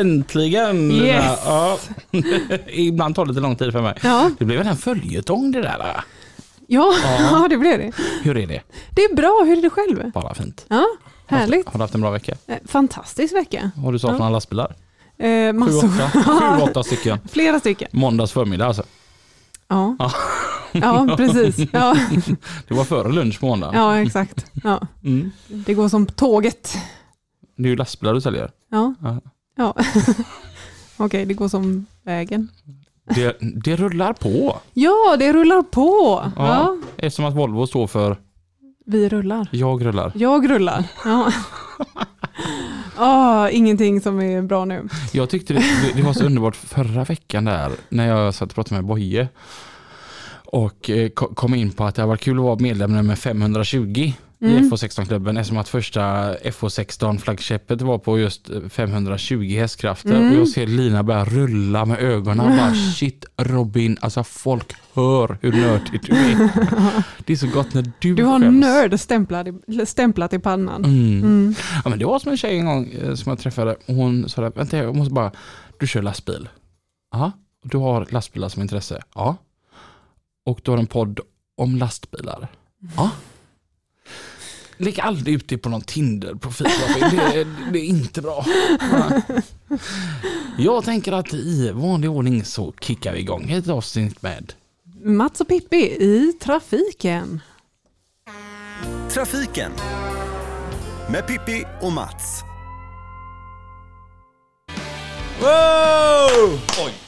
Äntligen! Yes. Ja. Ibland tar det lite lång tid för mig. Ja, Det blev en följetong det där. ja, Ja. ja det blev det. Hur är det? Det är bra, hur är det själv? Bara fint. Ja, härligt. Har du haft en bra vecka? Eh, Fantastisk vecka. Har du saknat lastbilar? Eh, Sju, massor. åtta, sju, åtta stycken. Flera stycken. Måndags förmiddag alltså. Ja, Ja. ja precis. Ja, Det var före lunch på måndag. ja exakt. Ja. Mm. Det går som tåget. Det är ju lastbilar du säljer. Ja, Ja. Ja. Okej, det går som vägen. Det, det rullar på. Ja, det rullar på. Ja. Ja, Eftersom att Volvo står för vi rullar. jag rullar. Jag rullar. Ja. Ah, ingenting som är bra nu. Jag tyckte det, det, det var så underbart förra veckan där när jag satt och pratade med Boje och eh, ko- kom in på att det hade varit kul att vara medlem nummer 520 i Mm. FH16-klubben eftersom att första FH16-flaggskeppet var på just eh, 520 hästkrafter Mm. och jag ser Lina börja rulla med ögonen bara shit Robin, alltså folk hör hur nördig du är. Det är så gott när du Du har skäms. nörd stämplat i, stämplat i pannan. Mm. Mm. Ja, men det var som en tjej en gång eh, som jag träffade. Hon sa, vänta jag måste bara, du kör lastbil? Ja. Du har lastbilar som intresse? Ja. Och du har en podd om lastbilar? Ja. Lägg aldrig ut det på någon Tinder-profil. Det, det är inte bra. Ja. Jag tänker att i vanlig ordning så kickar vi igång ett avsnitt med Mats och Pippi i trafiken. Trafiken med Pippi och Mats. Wow! Oj.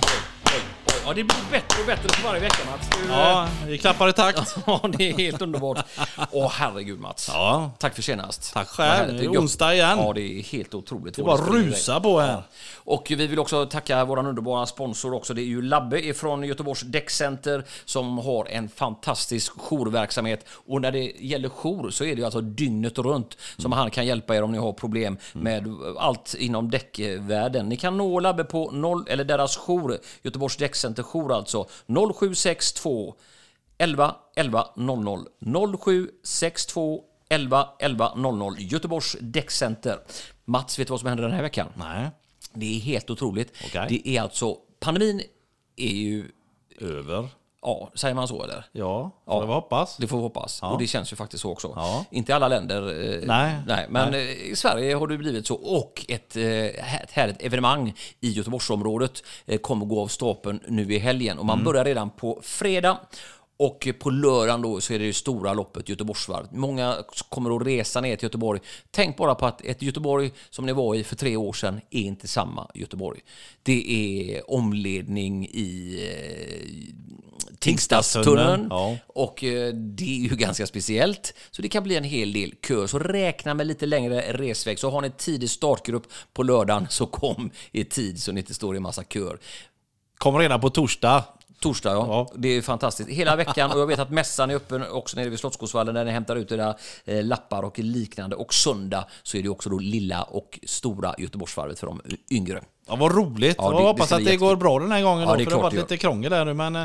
Ja, det blir bättre och bättre för varje vecka Mats. Du, Ja, vi klappar i takt. ja, det är helt underbart. Åh herregud Mats. Ja, Tack för senast. tack själv. Det är onsdag igen. Ja, det är helt otroligt. Det bara rusa på här. Och vi vill också tacka vår underbara sponsor också. Det är ju Labbe från Göteborgs Däckcenter som har en fantastisk jourverksamhet. Och när det gäller jour så är det ju alltså dygnet runt som han kan hjälpa er om ni har problem med allt inom däckvärlden. Ni kan nå Labbe på noll, eller deras jour, Göteborgs Däckcenter jour alltså, 0762 11 11 00 0762 11 11 00 Göteborgs Däckcenter. Mats, vet du vad som händer den här veckan? Nej, Det är helt otroligt. Okej. Det är alltså, pandemin är ju, över. Ja, säger man så eller? Ja, Ja. får vi hoppas. Det får vi hoppas. Ja. Och det känns ju faktiskt så också. Ja. Inte i alla länder. eh, Nej. nej men eh, i Sverige har det blivit så. Och ett, eh, ett härligt evenemang i Göteborgsområdet eh, kommer gå av stapeln nu i helgen. Och man Mm. börjar redan på fredag. Och på lördagen då så är det det stora loppet Göteborgsvarvet. Många kommer att resa ner till Göteborg. Tänk bara på att ett Göteborg som ni var i för tre år sedan är inte samma Göteborg. Det är omledning i eh, Tingstadstunneln. Ja. Och eh, det är ju ganska speciellt. Så det kan bli en hel del kö. Så räkna med lite längre resväg. Så har ni tidig startgrupp på lördagen så kom i tid så ni inte står i massa köer. Kommer redan på torsdag. Torsdag, ja. Ja. Det är fantastiskt. Hela veckan. Och jag vet att mässan är öppen också nere vid Slottsskogsvallen där ni hämtar ut era eh, lappar och liknande. Och söndag så är det också då lilla och stora Göteborgsvarvet för de yngre. Ja, vad roligt. Ja, jag det- det hoppas ska att det går bra den här gången. Ja, då, det för det har varit det lite krångel där nu. Men eh,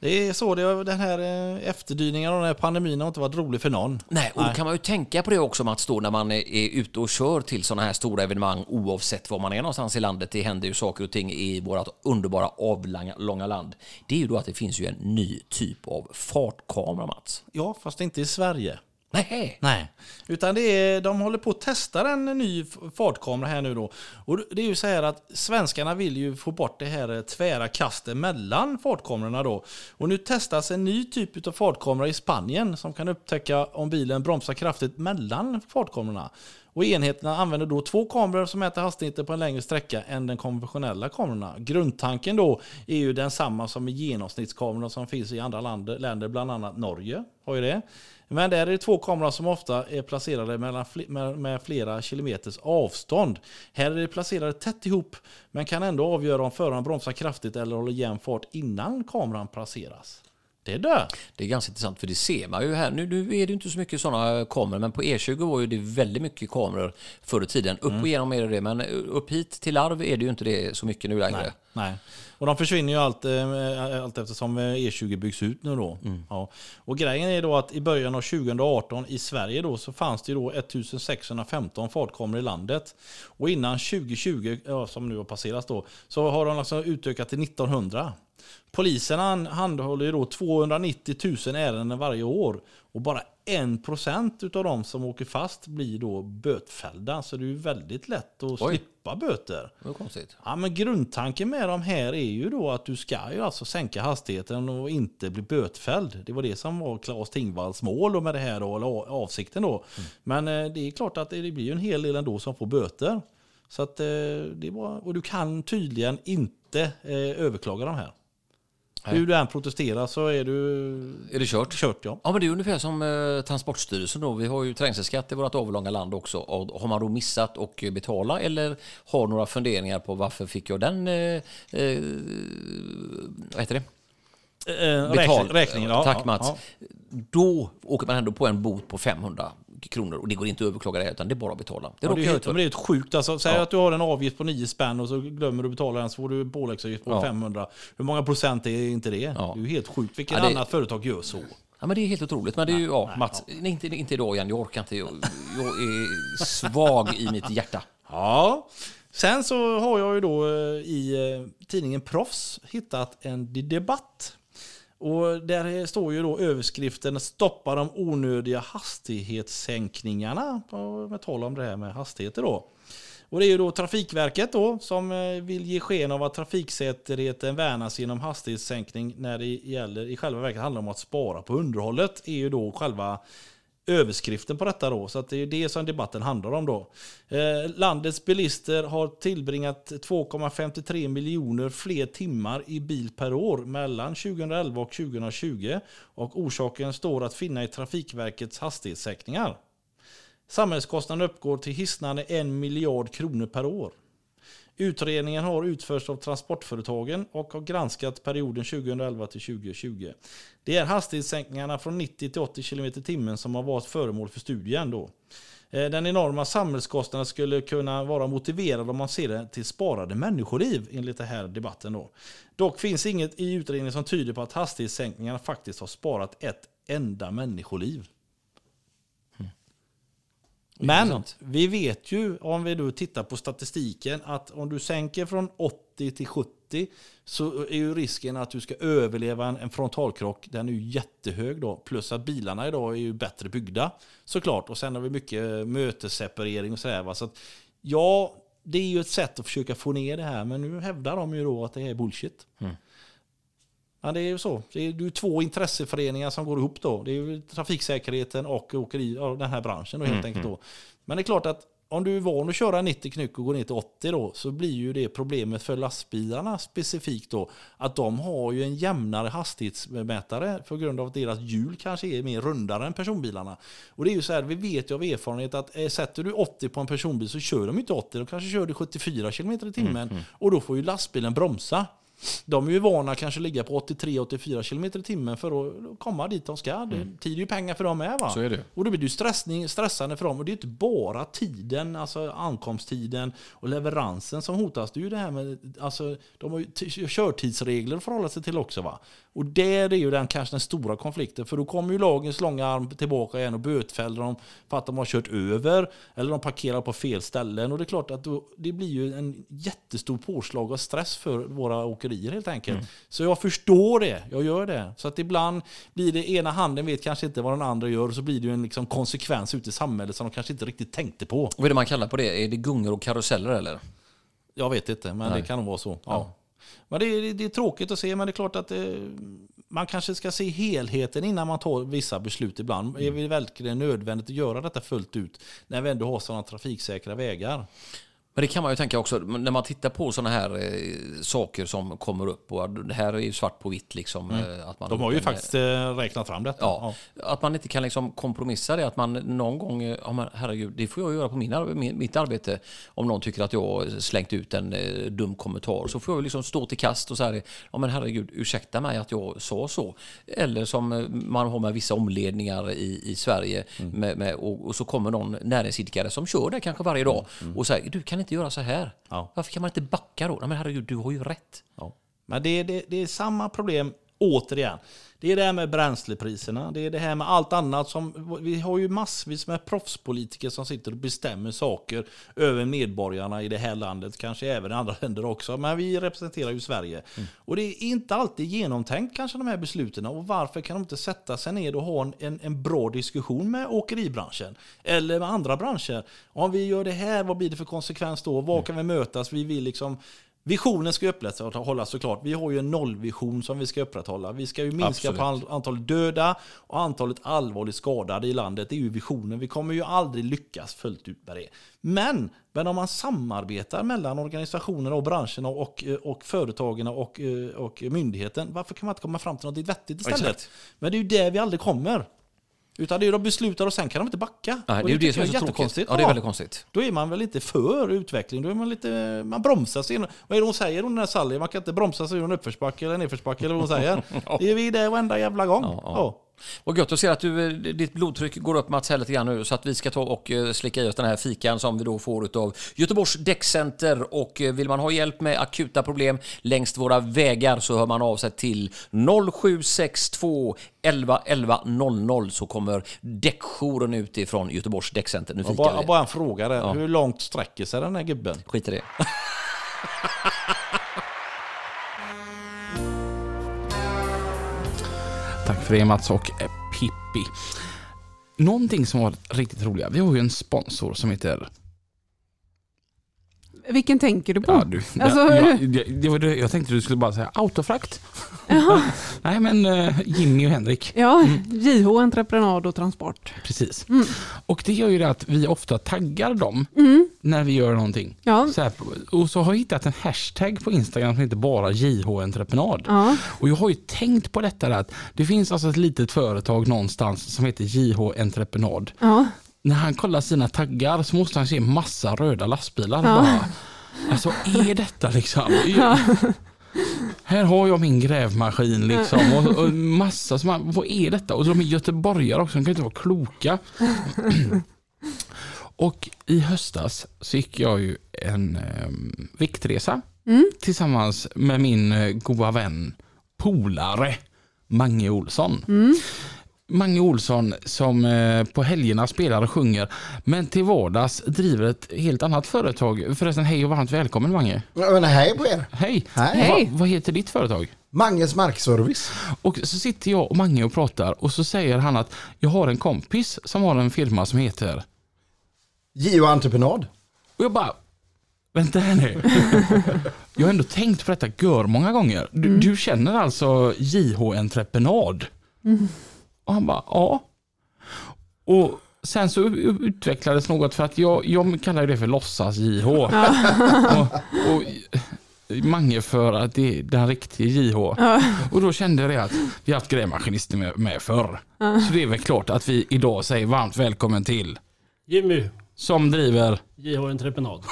det är så. Det, den här eh, efterdyningen av den här pandemin har inte varit rolig för någon. Nej, och då kan man ju tänka på det också Mats, då, när man är är ute och kör till sådana här stora evenemang oavsett var man är någonstans i landet. Det händer ju saker och ting i vårt underbara avlånga land. Det är ju då att det finns ju en ny typ av fartkamera Mats. Ja, fast inte i Sverige. Nej. Nej, utan det är, de håller på att testa en ny fartkamera här nu då. Och det är ju så här att svenskarna vill ju få bort det här eh, tvära kastet mellan fartkamerorna då. Och nu testas en ny typ av fartkamera i Spanien som kan upptäcka om bilen bromsar kraftigt mellan fartkamerorna. Och enheterna använder då två kameror som mäter hastigheten på en längre sträcka än den konventionella kamerorna. Grundtanken då är ju densamma som i genomsnittskamerorna som finns i andra länder, bland annat Norge har ju det. Men där är det två kameror som ofta är placerade mellan med, flera kilometers avstånd. Här är det placerade tätt ihop, men kan ändå avgöra om föraren bromsar kraftigt eller håller jämn fart innan kameran placeras. Det är dö. Det är ganska intressant för det ser man ju här. Nu, nu är det inte så mycket sådana kameror, men på E20 var ju det väldigt mycket kameror förr i tiden. Upp och igenom är det det, men upp hit till Arv är det ju inte det så mycket nu längre. Nej. Nej. Och de försvinner ju allt, eh, allt eftersom eh, E20 byggs ut nu då. Ja. Och grejen är då att i början av 2018 i Sverige då så fanns det då 1615 fartkameror i landet. Och innan 2020, ja, som nu har passerats då, så har de alltså utökat till 1900. Polisen han- handhåller ju då 290 000 ärenden varje år. Och bara 1% utav de som åker fast blir då bötfällda. Så det är ju väldigt lätt att Oj. slippa böter. Var konstigt. Ja, men grundtanken med de här är ju då att du ska ju alltså sänka hastigheten och inte bli bötfälld. Det var det som var Claes Tingvalls mål då med det här då, eller avsikten då. Men eh, det är klart att det blir ju en hel del ändå som får böter. Så att eh, det var, och du kan tydligen inte eh, överklaga de här. Hur du än protesterar så är du Är det kört? kört ja. Ja, men det är ungefär som eh, Transportstyrelsen då. Vi har ju trängselskatt i vårt avlånga land också. Och har man då missat att betala eller har några funderingar på varför fick jag den, eh, eh, vad heter det? Eh, Betal. räkning- räkningen, ja. Tack ja, Mats. ja. Då åker man ändå på en bot på 500 kronor och det går inte att överklaga det utan det är bara att betala. Det Ja, det, är helt, men det är helt sjukt. Alltså, säg Ja. att du har en avgift på 9 spänn och så glömmer du betala den så får du påläggsavgift på Ja. 500. Hur många procent är inte det? Ja. Det är ju helt sjukt. Vilket det- annat företag gör så? Ja, men det är helt otroligt. Men det är ju, ja, Mats, nej, inte, inte idag igen. Jag orkar inte. Jag, jag är svag i mitt hjärta. Ja. Sen så har jag ju då eh, i eh, tidningen Proffs hittat en de- debatt. Och där står ju då överskriften Stoppa de onödiga hastighetssänkningarna. Med tal om det här med hastigheter då. Och det är ju då Trafikverket då som eh, vill ge sken av att trafiksäkerheten värnas genom hastighetssänkning när det gäller, i själva verket handlar om att spara på underhållet, är ju då själva överskriften på detta då. Så att det är det som debatten handlar om då. Eh, landets bilister har tillbringat 2,53 miljoner fler timmar i bil per år mellan 2011 och 2020. Och orsaken står att finna i Trafikverkets hastighetssänkningar. Samhällskostnaden uppgår till hisnande en miljard kronor per år. Utredningen har utförts av Transportföretagen och har granskat perioden 2011 till 2020. Det är hastighetssänkningarna från 90 till 80 km i timmen som har varit föremål för studien. Då. Eh, den enorma samhällskostnaden skulle kunna vara motiverad om man ser det till sparade människoliv enligt den här debatten. Då. Dock finns inget i utredningen som tyder på att hastighetssänkningarna faktiskt har sparat ett enda människoliv. Men vi vet ju, om vi då tittar på statistiken, att om du sänker från 80 till 70 så är ju risken att du ska överleva en, en frontalkrock, den är ju jättehög då. Plus att bilarna idag är ju bättre byggda såklart. Och sen har vi mycket mötesseparering och sådär. Så att, ja, det är ju ett sätt att försöka få ner det här, men nu hävdar de ju då att det är bullshit. Ja, det är ju så. Det är ju två intresseföreningar som går ihop då. Det är ju trafiksäkerheten och åkeri, ja, den här branschen då, helt enkelt. Då. Men det är klart att om du är van att köra 90 knyck och går ner till 80 då, så blir ju det problemet för lastbilarna specifikt då, att de har ju en jämnare hastighetsmätare på grund av att deras hjul kanske är mer rundare än personbilarna. Och det är ju så här, vi vet ju av erfarenhet att eh, sätter du 80 på en personbil så kör de inte 80, de kanske kör du 74 km i timmen och då får ju lastbilen bromsa. De är ju vana kanske ligga på 83-84 km i timmen för att komma dit de ska. Det, tid är ju pengar för dem med va? Så är det. Och då blir det stressning, stressande för dem. Och det är inte bara tiden, alltså ankomsttiden och leveransen som hotas. Det är ju det här med, alltså de har ju körtidsregler att förhålla sig till också va. Och där är ju den kanske den stora konflikten. För då kommer ju lagens långa arm tillbaka igen och bötfäller dem för att de har kört över. Eller de parkerar på fel ställen. Och det är klart att då, det blir ju en jättestor påslag och stress för våra åkerier helt enkelt. Så jag förstår det, jag gör det. Så att ibland blir det ena handen vet kanske inte vad den andra gör. Och så blir det ju en liksom konsekvens ute i samhället som de kanske inte riktigt tänkte på. Vad är det man kallar på det? Är det gungor och karuseller eller? Jag vet inte, men Nej. det kan nog vara så. Ja. Ja. Men det är, det är tråkigt att se, men det är klart att det, man kanske ska se helheten innan man tar vissa beslut ibland. Är det verkligen nödvändigt att göra detta fullt ut när vi ändå har sådana trafiksäkra vägar? Men det kan man ju tänka också, när man tittar på sådana här eh, saker som kommer upp, och det här är ju svart på vitt liksom. eh, Att man, De har ju men, faktiskt eh, räknat fram detta. Ja, att man inte kan liksom kompromissa det, att man någon gång, eh, ja men herregud, det får jag göra på min, mitt arbete. Om någon tycker att jag har slängt ut en eh, dum kommentar så får jag liksom stå till kast och säga, ja men herregud, ursäkta mig att jag sa så. Eller som man har med vissa omledningar i, i Sverige, med, med, och, och så kommer någon näringsidkare som kör det kanske varje dag och säger, du kan inte göra så här. Ja. Varför kan man inte backa då? Nej, men herregud, du har ju rätt. Ja. Men det, det, det är samma problem återigen. Det är det här med bränslepriserna, det är det här med allt annat. som Vi har ju massvis med proffspolitiker som sitter och bestämmer saker över medborgarna i det här landet, kanske även i andra länder också. Men vi representerar ju Sverige. Och det är inte alltid genomtänkt kanske de här besluten. Och varför kan de inte sätta sig ner och ha en, en, en bra diskussion med åkeribranschen? Eller med andra branscher. Om vi gör det här, vad blir det för konsekvens då? Var kan vi mötas? Vi vill liksom Visionen ska upprätthållas såklart. Vi har ju en nollvision som vi ska upprätthålla. Vi ska ju minska på Absolut. an- antalet döda och antalet allvarligt skadade i landet. Det är ju visionen. Vi kommer ju aldrig lyckas fullt ut med det. Men, men om man samarbetar mellan organisationerna och branscherna och, och företagen och, och myndigheten, varför kan man inte komma fram till något vettigt istället? Exakt. Men det är ju där vi aldrig kommer. Utan det är de beslutar och sen kan de inte backa. Nej, det är ju det som är så tråkigt. Ja, det är väldigt konstigt. Då är man väl inte för utveckling, då är man lite, man bromsar sig. Vad är det hon säger hon den här Sally? Man kan inte bromsa sig ur en uppförsbacke eller nedförsbacke eller vad hon säger. Det är vi det varenda jävla gång. Ja, ja. Ja. Vad gött att se att du, eh, ditt blodtryck går upp Mats här lite grann nu så att vi ska ta och eh, slicka i oss den här fikan som vi då får av Göteborgs Däckcenter och eh, vill man ha hjälp med akuta problem längs våra vägar så hör man av sig till 0762 11 11 00 så kommer däckjouren ut ifrån Göteborgs Däckcenter. Nu Och fikar bara, vi. bara en fråga där. Hur långt sträcker sig den här gubben? Skit i det. Tack för det Mats och eh, Pippi. Någonting som var riktigt roliga. Vi har ju en sponsor som heter... Vilken tänker du på? Ja, du, Alltså, ja, hur- ja, det, det var det, jag tänkte du skulle bara säga autofrakt. Nej men eh, Jimmy och Henrik. Ja, JH Entreprenad och Transport. Precis. Och det gör ju det att vi ofta taggar dem när vi gör någonting. Ja. Så här, och så har jag hittat en hashtag på Instagram som heter bara JH Entreprenad. Ja. Och jag har ju tänkt på detta att det finns alltså ett litet företag någonstans som heter JH Entreprenad. Ja. När han kollar sina taggar så måste han se massa röda lastbilar. Bara, alltså är detta liksom? Här har jag min grävmaskin liksom och, och massa som vad är detta? Och de är göteborgare också, de kan inte vara kloka. och i höstas så gick jag ju en eh, viktresa tillsammans med min eh, goda vän, polare, Mange Olsson. Mange Olsson som eh, på helgerna spelar och sjunger men till vardags driver ett helt annat företag. Förresten, hej och varmt välkommen Mange. Men hej på er! Hej! Hej. Va, vad heter ditt företag? Manges markservice. Och så sitter jag och Mange och pratar och så säger han att jag har en kompis som har en firma som heter... Gio Entreprenad. Och jag bara... Vänta här nu. jag har ändå tänkt på detta gör många gånger. Du, du känner alltså JH Entreprenad? Och han bara, ja. Och sen så utvecklades något för att jag, jag kallar det för låtsas JH. och, och Mange för att det är den riktiga JH. Och då kände jag det att vi har haft grävmaskinister med, med förr. Så det är väl klart att vi idag säger varmt välkommen till Jimmy, som driver JH Entreprenad.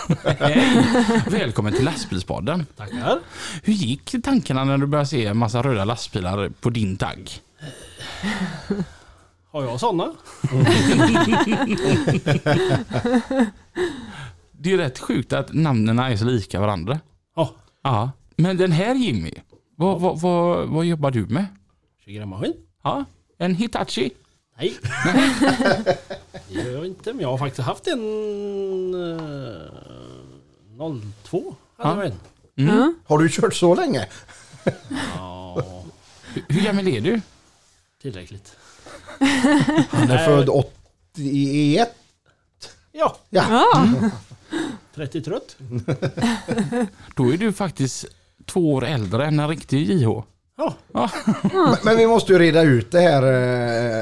Välkommen till lastbilspodden. Tackar. Hur gick tankarna när du började se en massa röda lastbilar på din tagg? Har jag sådana? Det är rätt sjukt att namnen är så lika varandra. Ja, Ja. Men den här Jimmy, vad, vad, vad, vad jobbar du med? 20 maskin. Ja, en Hitachi? Nej. det gör jag inte, men jag har faktiskt haft en eh, 02. Hade jag en. Mm. Har du kört så länge? Ja, Hur- Hur gammal är du? Tillräckligt. Han är född 81. Ja, Ja. Ja. 30 trött. Då är du faktiskt två år äldre än en riktig JH. Ja, Men, men vi måste ju reda ut det här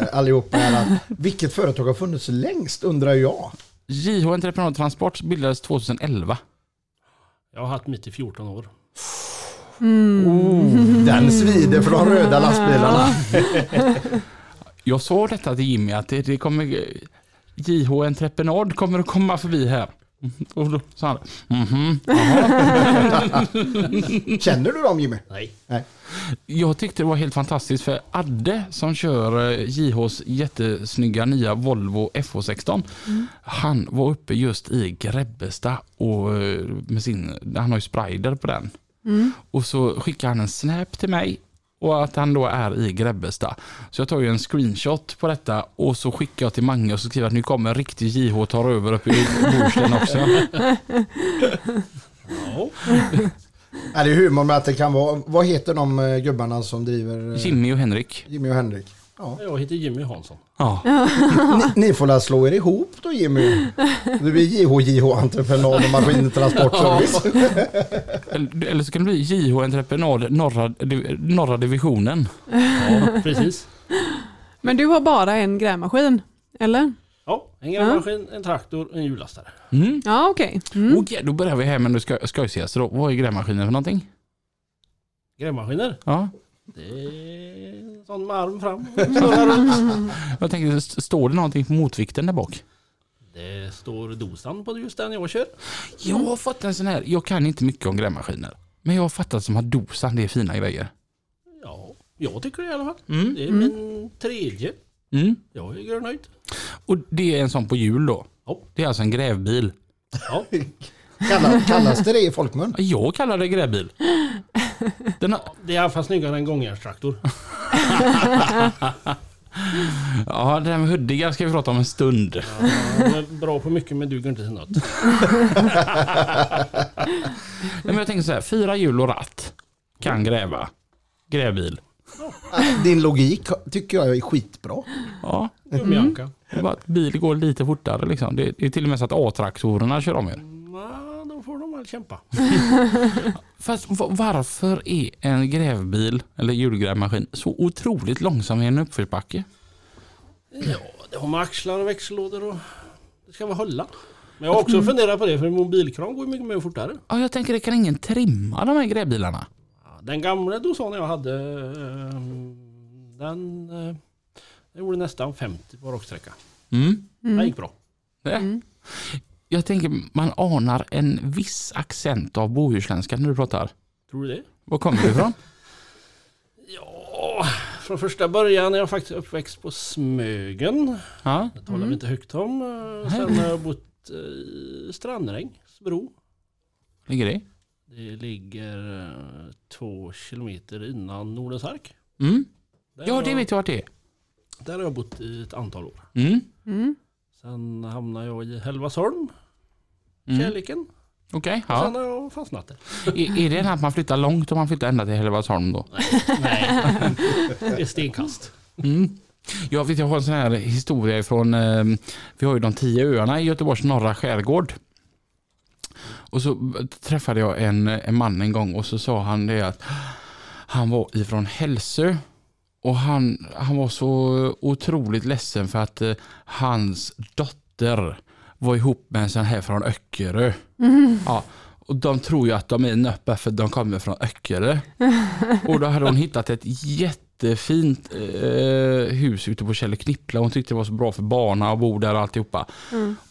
eh, allihopa. Här, vilket företag har funnits längst undrar jag. JH Entreprenad Transport bildades 2011. jag har haft mitt i 14 år. Den svider för de röda lastbilarna. Jag sa detta till Jimmy att det, det kommer JH Entreprenad kommer att komma förbi här. Och då sa han, mhm. Känner du dem Jimmy? Nej. Jag tyckte det var helt fantastiskt för Adde som kör eh, JHs jättesnygga nya Volvo FH16. Han var uppe just i Grebbestad och eh, med sin, han har ju sprider på den. Och så skickade han en snap till mig och att han då är i Grebbestad. Så jag tar ju en screenshot på detta och så skickar jag till Mange och så skriver att nu kommer en riktig JH och tar över uppe i Bohuslän också. Ja. Ja, det är humor med att det kan vara, vad heter de eh, gubbarna som driver eh, Jimmy och Henrik. Jimmy och Henrik? Ja. Jag heter Jimmy Hansson. Ja. Ni, ni får väl slå er ihop då Jimmy? Du blir JH, JH Entreprenad och Maskintransportservice. Eller, eller så kan det bli JH Entreprenad norra, norra divisionen. Ja, precis. Men du har bara en grävmaskin, eller? Ja, en grävmaskin, en traktor och en hjullastare. Mm. Ja, okej. Mm. Okej, då börjar vi här med skoj, skojsigaste då. Vad är grävmaskinen för någonting? Grävmaskiner, Ja. Det är en sån med arm fram. Jag tänkte, st- står det någonting på motvikten där bak? Det står dosan på just den jag kör. Jag har fått en sån här, jag kan inte mycket om grävmaskiner. Men jag har fattat som att dosan, det är fina grejer. Ja, jag tycker det i alla fall. Mm. Det är min tredje. Mm. Jag är görnöjd. Och det är en sån på hjul då? Ja. Det är alltså en grävbil. Ja, Kallas, kallas det det i folkmun? Jag kallar det grävbil. Den har, det är i alla fall snyggare än gångjärnstraktor. ja, det här med huddiga ska vi prata om en stund. Ja, de är bra på mycket men duger inte till något. Nej, men jag tänker så här, fyra hjul och ratt. Kan gräva. Grävbil. Din logik tycker jag är skitbra. Ja, är bara att bil går lite fortare liksom. Det det är till och med så att A-traktorerna kör om er. Då får de väl kämpa. Fast va- varför är en grävbil eller hjulgrävmaskin så otroligt långsam i en uppförsbacke? Ja, det har med axlar och växellådor och det ska väl hålla. Men jag har också funderat på det för en mobilkran går ju mycket mer fortare. Ja, jag tänker det kan ingen trimma de här grävbilarna? Den gamla dosan jag hade eh, den, eh, den gjorde nästan 50 på raksträcka. Mm. Det gick bra. Det. Jag tänker man anar en viss accent av bohuslänska när du pratar. Tror du det? Var kommer du ifrån? Ja, från första början är jag faktiskt uppväxt på Smögen. Ja. Det talar vi inte högt om. Sen har jag bott eh, i Strandrängs-bro. Ligger det? Det ligger eh, två kilometer innan Nordens ark. Mm. Ja, det vet jag vart det är. Där har jag bott i ett antal år. Mm. Mm. Sen hamnade jag i Hälvasholm, Mm. kärleken. Okej, sen ja. har jag fastnat där. Är, är det att man flyttar långt om man flyttar ända till Hällevadsholm då? Nej, det är stenkast. Mm. Jag vet, jag har en sån här historia ifrån, eh, vi har ju de tio öarna i Göteborgs norra skärgård. Och så träffade jag en, en man en gång och så sa han det att han var ifrån Hälsö och han, han var så otroligt ledsen för att eh, hans dotter var ihop med en sån här från Öckerö. Ja, och de tror ju att de är nöppar för de kommer från Öckerö. Och då hade hon hittat ett jättefint eh, hus ute på Källeknippla. Hon tyckte det var så bra för barnen att bo där och alltihopa.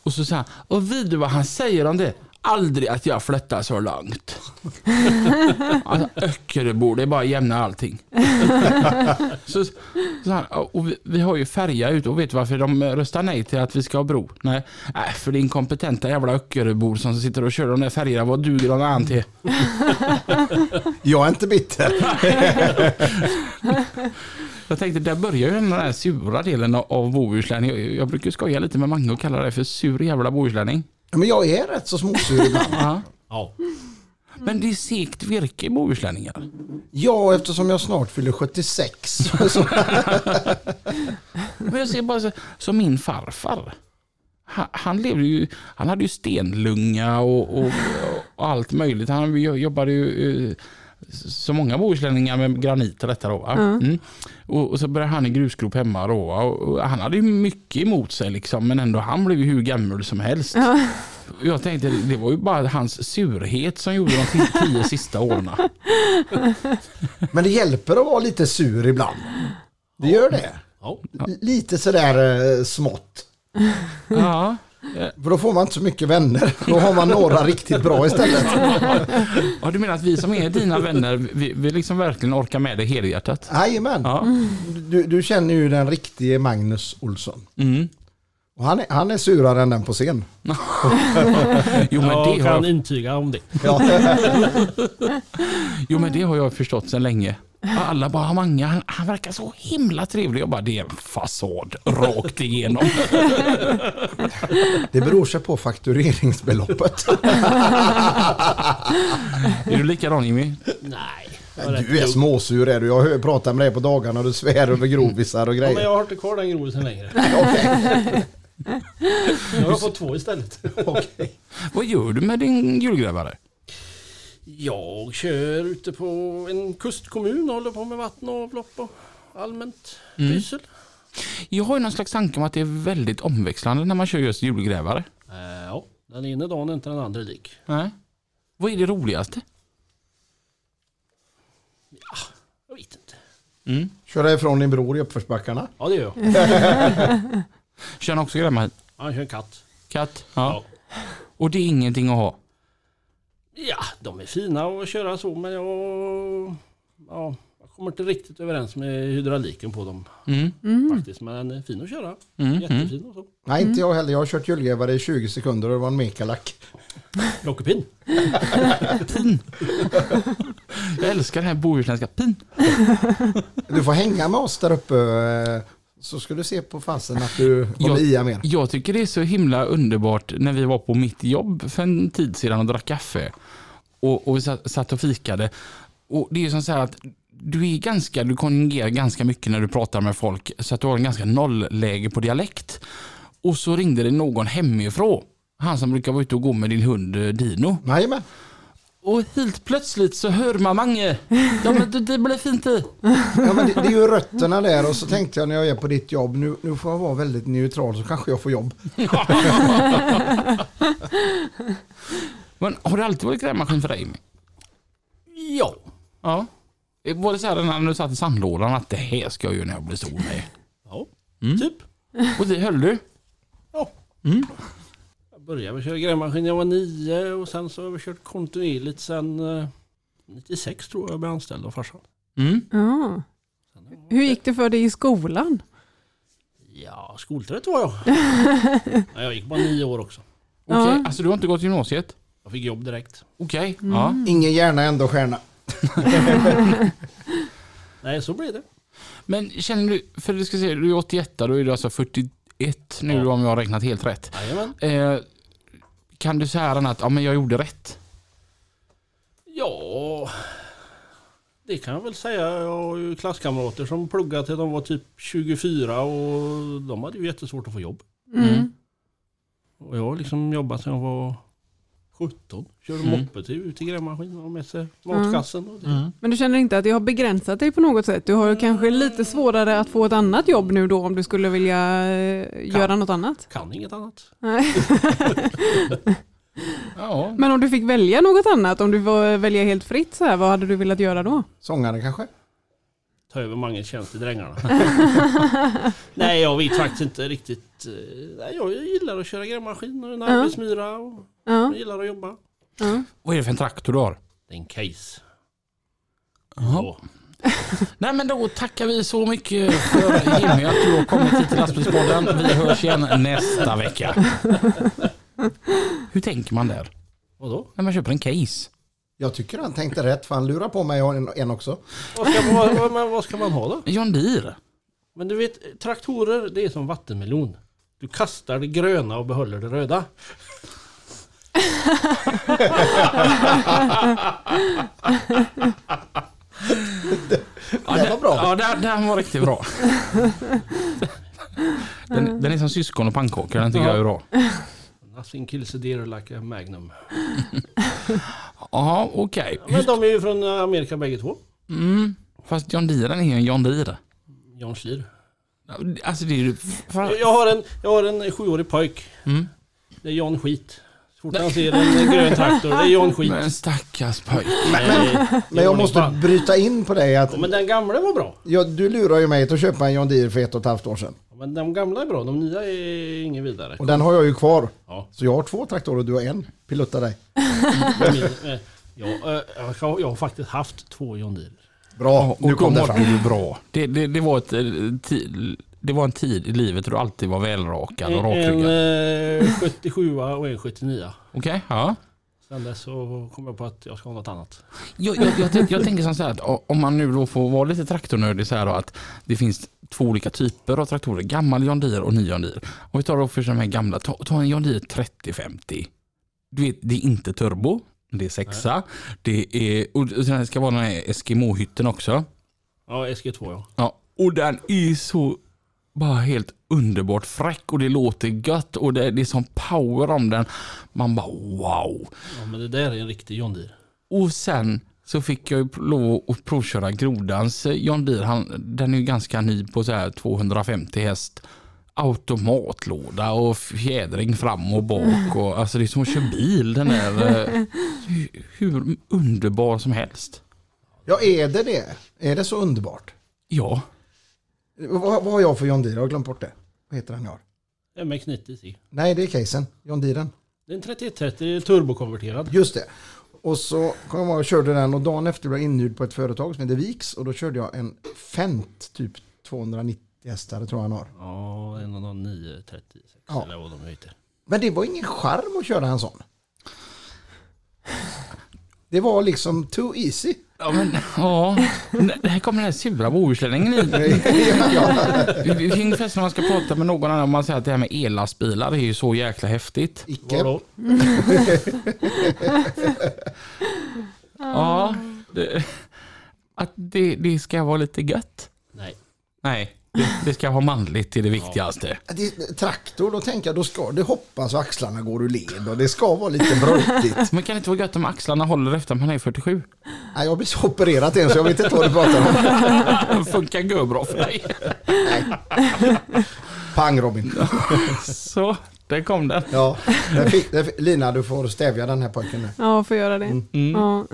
Och så sa han, och vet du vad han säger om det? Aldrig att jag flyttar så långt. alltså Öckeröbor, det är bara att jämna allting. så, så han, och vi, vi har ju färja ut och vet du varför de röstar nej till att vi ska ha bro? Nej, äh, för det är inkompetenta jävla Öckeröbor som sitter och kör de där färgerna. Vad duger de an till? Jag är inte bitter. Jag tänkte, där börjar ju den här sura delen av- bohuslän. Jag, jag brukar skoja lite med Mange och kalla det för sur jävla bohuslänning. Men jag är rätt så småsur ibland. Ja. Men det är segt virke i bohuslänningar. Ja, eftersom jag snart fyller 76. Så, Men jag ser bara så, som min farfar. Han, han levde ju, han hade ju stenlunga och, och, och allt möjligt. Han jo- jobbade ju eh, Så många bohuslänningar med granit och detta då. Va? Mm. Och, och så började han i grusgrop hemma då. Och, och han hade ju mycket emot sig liksom, men ändå han blev ju hur gammal som helst. Jag tänkte det var ju bara hans surhet som gjorde de tio, sista åren. Men det hjälper att vara lite sur ibland. Det gör det. Lite sådär eh, smått. Ja. För då får man inte så mycket vänner. Då har man några riktigt bra istället. ja, du menar att vi som är dina vänner, vi, vi liksom verkligen orkar med det helhjärtat? Jajamän. Ja. Du, du känner ju den riktige Magnus Olsson. Mm. Och han är, han är surare än den på scen. Jo, men Jag det har kan jag, intyga om det. Ja. jo men det har jag förstått sedan länge. Alla bara, Mange, han, han verkar så himla trevlig. Jag bara, det är en fasad rakt igenom. Det beror sig på faktureringsbeloppet. är du likadan Jimmy? Nej. Du är småsur är du. Jag pratar med dig på dagarna och du svär över grovisar och Ja, men grejer. jag har inte kvar den grovisen längre. Jag har fått två istället. Okej. Vad gör du med din julgrävare? Jag kör ute på en kustkommun och håller på med vatten och avlopp och allmänt pyssel. Jag har ju någon slags tanke om att det är väldigt omväxlande när man kör just julgrävare. Eh, ja, den ena dagen är inte den andra lik. Nej. Vad är det roligaste? Jag vet inte. Mm. Kör ifrån din bror i uppförsbackarna. Ja, det gör jag. Kör han också grävmaskin? Han kör en katt. Katt? Ja. Och det är ingenting att ha? Ja, de är fina att köra så men jag... Ja, jag kommer inte riktigt överens med hydrauliken på dem Mm. faktiskt. Men fin att köra. Mm. Jättefin och så. Nej, inte jag heller. Jag har kört julgrävare i 20 sekunder och det var en mekalak. Lockepinn. Jag älskar den här bohuslänska pin. Du får hänga med oss där uppe eh, så ska du se på fasen att du kommer ia mer. Jag tycker det är så himla underbart när vi var på mitt jobb för en tid sedan och drack kaffe. Och, och vi satt, och fikade. Och det är som så här att du är ganska, du konjugerar ganska mycket när du pratar med folk så att du har en ganska nollläge på dialekt. Och så ringde det någon hemifrån. Han som brukar vara ute och gå med din hund eh, Dino. Jajamän. Och helt plötsligt så hör man Mange. Ja men det, det blir fint i. Ja, men det, det är ju rötterna där och så tänkte jag när jag är på ditt jobb, nu, nu får jag vara väldigt neutral så kanske jag får jobb. Men har det alltid varit grävmaskin för dig? Ja. Ja. Var det så här när du satt i sandlådan att det här ska jag göra när jag blir stor med? Ja, Mm. typ. Och det höll du? Ja. Mm. Började med köra grävmaskin när jag var nio och sen så har jag kört kontinuerligt sen eh, 96 tror jag jag blev anställd av farsan. Mm. Ja. Hur gick det för dig i skolan? Ja, skoltrött var jag. ja, jag gick bara nio år också. Okej, Ja. alltså du har inte gått gymnasiet? Jag fick jobb direkt. Okej. Mm. Ja. Ingen hjärna ändå stjärna. Nej, så blev det. Men känner du, för du ska se, du är 81, då är du alltså 41 nu Ja. om jag har räknat helt rätt. Jajamän. Eh, kan du säga att ja, men jag gjorde rätt? Ja, det kan jag väl säga. Jag har ju klasskamrater som pluggade till de var typ 24 och de hade ju jättesvårt att få jobb. Mm. Och jag har liksom jobbat sedan jag var 17. Körde Mm. moppe till, ut till grävmaskin och med sig matkassen. Och det. Men du känner inte att det har begränsat dig på något sätt? Du har ju kanske lite svårare att få ett annat jobb nu då om du skulle vilja eh, göra något annat? Kan inget annat. Ja. Men om du fick välja något annat, om du får välja helt fritt så här, vad hade du velat göra då? Sångare kanske? Ta över Manges tjänst Drängarna. Nej, jag vet faktiskt inte riktigt. Eh, Nej, jag gillar att köra grävmaskin och en arbetsmyra och Ja, jag gillar att jobba. ja. Vad är det för en traktor du har? Det är en case. Jaha. Nej men då tackar vi så mycket för Jimmy att du har kommit hit till Lastbilspodden. Vi hörs igen nästa vecka. Hur tänker man där? Vadå? När man köper en case? Jag tycker han tänkte rätt för han lurar på mig en, en också. Vad ska, man, vad ska man ha då? John Deere? Men du vet, traktorer det är som vattenmelon. Du kastar det gröna och behåller det röda. Ja, Det var bra. Ja, den, den var riktigt bra. Den, den är som syskon och pannkakor, den tycker jag är bra. Nothing kills a deer like a magnum. Ja, okej. Men de är ju från Amerika bägge två. Mm. Fast John Deere är ju en John Deere. John Schlier. Alltså det är ju... Jag har en, jag har en sjuårig pojk. Mm. Det är John Skit. Så fort han ser en grön traktor, det är John Skit. Men stackars pojk. Nej, Men jag måste bryta in på dig att Ja, men den gamla var bra. ja, du lurar ju mig till att köpa en John Deere för ett och ett halvt år sedan. Ja, Men de gamla är bra, de nya är ingen vidare. Och den har jag ju kvar. Ja. Så jag har två traktorer och du har en. Pilutta dig. Min, eh, ja, eh, jag, har, jag har faktiskt haft två John Deere. Bra, nu Och kom de det fram. ju bra. Det, det, det, var ett, eh, det var en tid i livet då du alltid var välrakad och En, rakryggad. en eh, 77 och en 79. Okej, ja. Sen dess så kom jag på att jag ska ha något annat. Jag, jag, jag, jag tänker som så här att om man nu då får vara lite traktornördig så här då, att det finns två olika typer av traktorer. Gammal John Deere och ny John Deere. Om vi tar då först de här gamla, ta, ta en John Deere 3050. Du vet, det är inte turbo. Det är sexa. Det är, och sen ska vara den här Eskimo-hytten också. Ja, SG2 ja. Ja, och den är så bara helt underbart fräck och det låter gött och det, det är sån power om den. Man bara wow. ja. men det där är en riktig John Deere. Och sen så fick jag ju lov att provköra Grodans eh, John Deere. Han, den är ju ganska ny på så här 250 häst. Automatlåda och fjädring fram och bak. Och, alltså det är som att köra bil. Den är eh, hur, underbar som helst. Ja, är det det? Är det så underbart? Ja, Vad, vad har jag för John Deere? Jag har glömt bort det. Vad heter den jag har? MX90 C. Nej, det är casen. John Deeren. Det är en 3130 turbokonverterad. Just det. Och så kom jag och körde den och dagen efter blev jag inhyrd på ett företag som heter Viks och då körde jag en Fent typ 290 hästar tror jag han har. Ja, en av de 936 Ja. eller vad de heter. Men det var ingen charm att köra en sån. Det var liksom too easy. ja men ja. Det här kommer den här sura bohuslänningen in. Det som när man ska prata med någon annan om man säger att det här med ellastbilar är ju så jäkla häftigt. Icke. Ja, det, att det, det ska vara lite gött. Nej. Nej, det, ska vara manligt är det viktigaste. Det, traktor, då tänker jag då ska det hoppas och axlarna går ur led och det ska vara lite brötigt. Men kan det inte vara gött om axlarna håller efter man är 47? Nej, jag har precis opererat en så jag vet inte vad du pratar om. Funkar görbra för dig. Pang Robin. Så, där kom den. Ja, där fick, där fick, Lina du får stävja den här pojken nu. Ja, får göra det. Mm. Ja.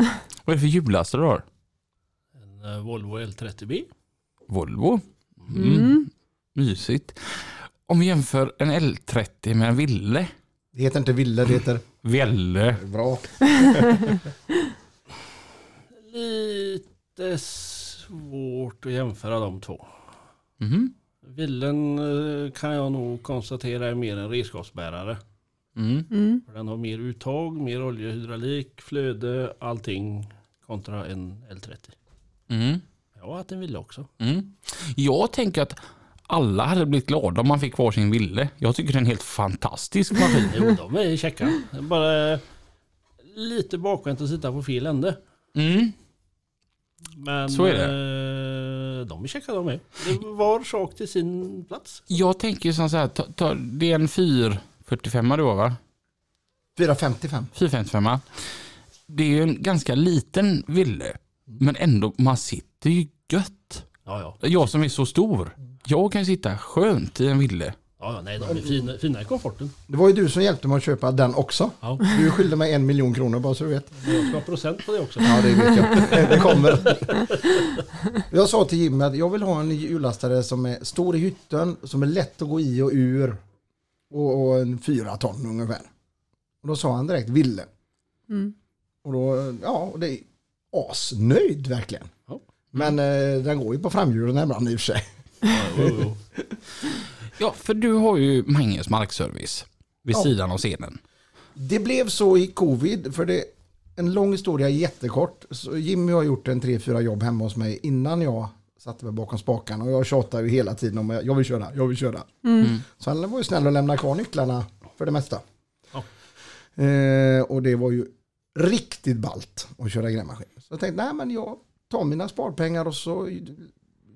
Vad är det för hjullaster du har? En eh, Volvo L30B. Volvo. Mm. Mm. Mysigt. Om vi jämför en L30 med en Ville. Det heter inte Ville, det heter Ville. bra. Lite svårt att jämföra de två. Mhm. Villen eh, kan jag nog konstatera är mer en redskapsbärare. Mm. Mm. Den har mer uttag, mer oljehydraulik, flöde, allting kontra en L30. Mm. Jag har haft en Ville också. Mm. Jag tänker att alla hade blivit glada om man fick varsin Ville. Jag tycker det är en helt fantastisk maskin. Jo, de är är Bara lite bakvänt att sitta på fel ände. Mm. Men Så är det. eh, de är checka de är. Det var sak till sin plats. Jag tänker som så här, ta, ta, det är en 445 du har va? 455. 455. Det är ju en ganska liten ville. Men ändå, man sitter ju gött. Ja, ja. Jag som är så stor. Jag kan sitta skönt i en ville. ja, ja nej, de är fina, fina i komforten. Det var ju du som hjälpte mig att köpa den också. Ja. Du skyllde mig en miljon kronor bara så du vet. Jag ska ha procent på det också. Ja, det vet jag. Det kommer. Jag sa till Jimmy att jag vill ha en hjullastare som är stor i hytten, som är lätt att gå i och ur. Och, och en fyra ton ungefär. Och då sa han direkt Ville. Mm. Och då, ja, och det är asnöjd verkligen. Men eh, den går ju på framhjulen ibland i och för sig. Ja, för du har ju Manges markservice vid Ja. sidan av scenen. Det blev så i covid, för det en lång historia jättekort. Så Jimmy har gjort en tre, fyra jobb hemma hos mig innan jag satte mig bakom spakarna. Och jag tjatar ju hela tiden om att jag vill köra, jag vill köra. Så han var ju snäll och lämnade kvar nycklarna för det mesta. Ja. Eh, och det var ju riktigt balt att köra grävmaskin. Så jag tänkte, nej men jag tar mina sparpengar och så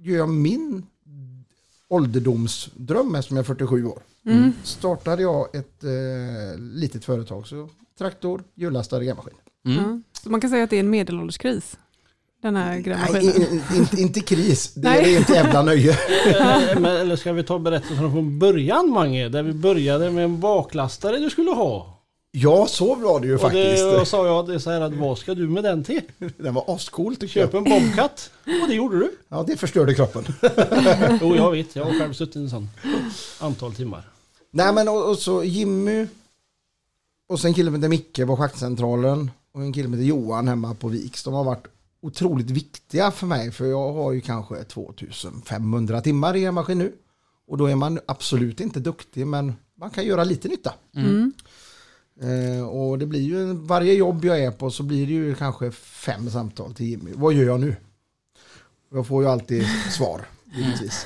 gör jag min ålderdomsdröm eftersom jag är 47 år. Mm. Startade jag ett eh, litet företag, så traktor, hjullastare, grävmaskin. Mm. Ja. Så man kan säga att det är en medelålderskris. Den här Nej, grävmaskinen. i- i- inte, inte kris, det Nej. är ett jävla nöje. Men, eller ska vi ta berättelsen från början Mange? Där vi började med en baklastare du skulle ha. Ja, så var det ju Och faktiskt. och sa jag det är så här att vad ska du med den till? Den var ascool tycker Köp jag. en Bobcat. Och det gjorde du. Ja, det förstörde kroppen. Jo jag vet, jag har själv suttit i en sån antal timmar. Nej men och, och så Jimmy och sen en kille som heter Micke på schaktcentralen och en kille heter Johan hemma på Viks. De har varit otroligt viktiga för mig för jag har ju kanske 2500 timmar i en maskin nu. Och då är man absolut inte duktig men man kan göra lite nytta. Mm. Eh, och det blir ju varje jobb jag är på så blir det ju kanske fem samtal till Jimmy. Vad gör jag nu? Jag får ju alltid svar, givetvis.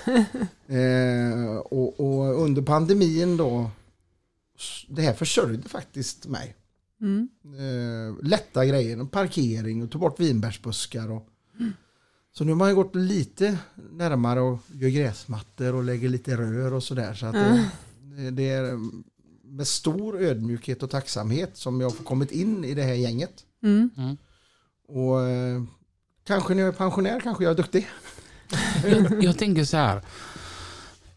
Eh, och, och under pandemin då, det här försörjde faktiskt mig. Mm. Eh, lätta grejer, parkering och tog bort vinbärsbuskar. Och, Så nu har man ju gått lite närmare och gör gräsmattor och lägger lite rör och sådär. Så att det, det- det är med stor ödmjukhet och tacksamhet som jag har kommit in i det här gänget. Mm. Och eh, kanske när jag är pensionär kanske jag är duktig. Jag, jag tänker så här.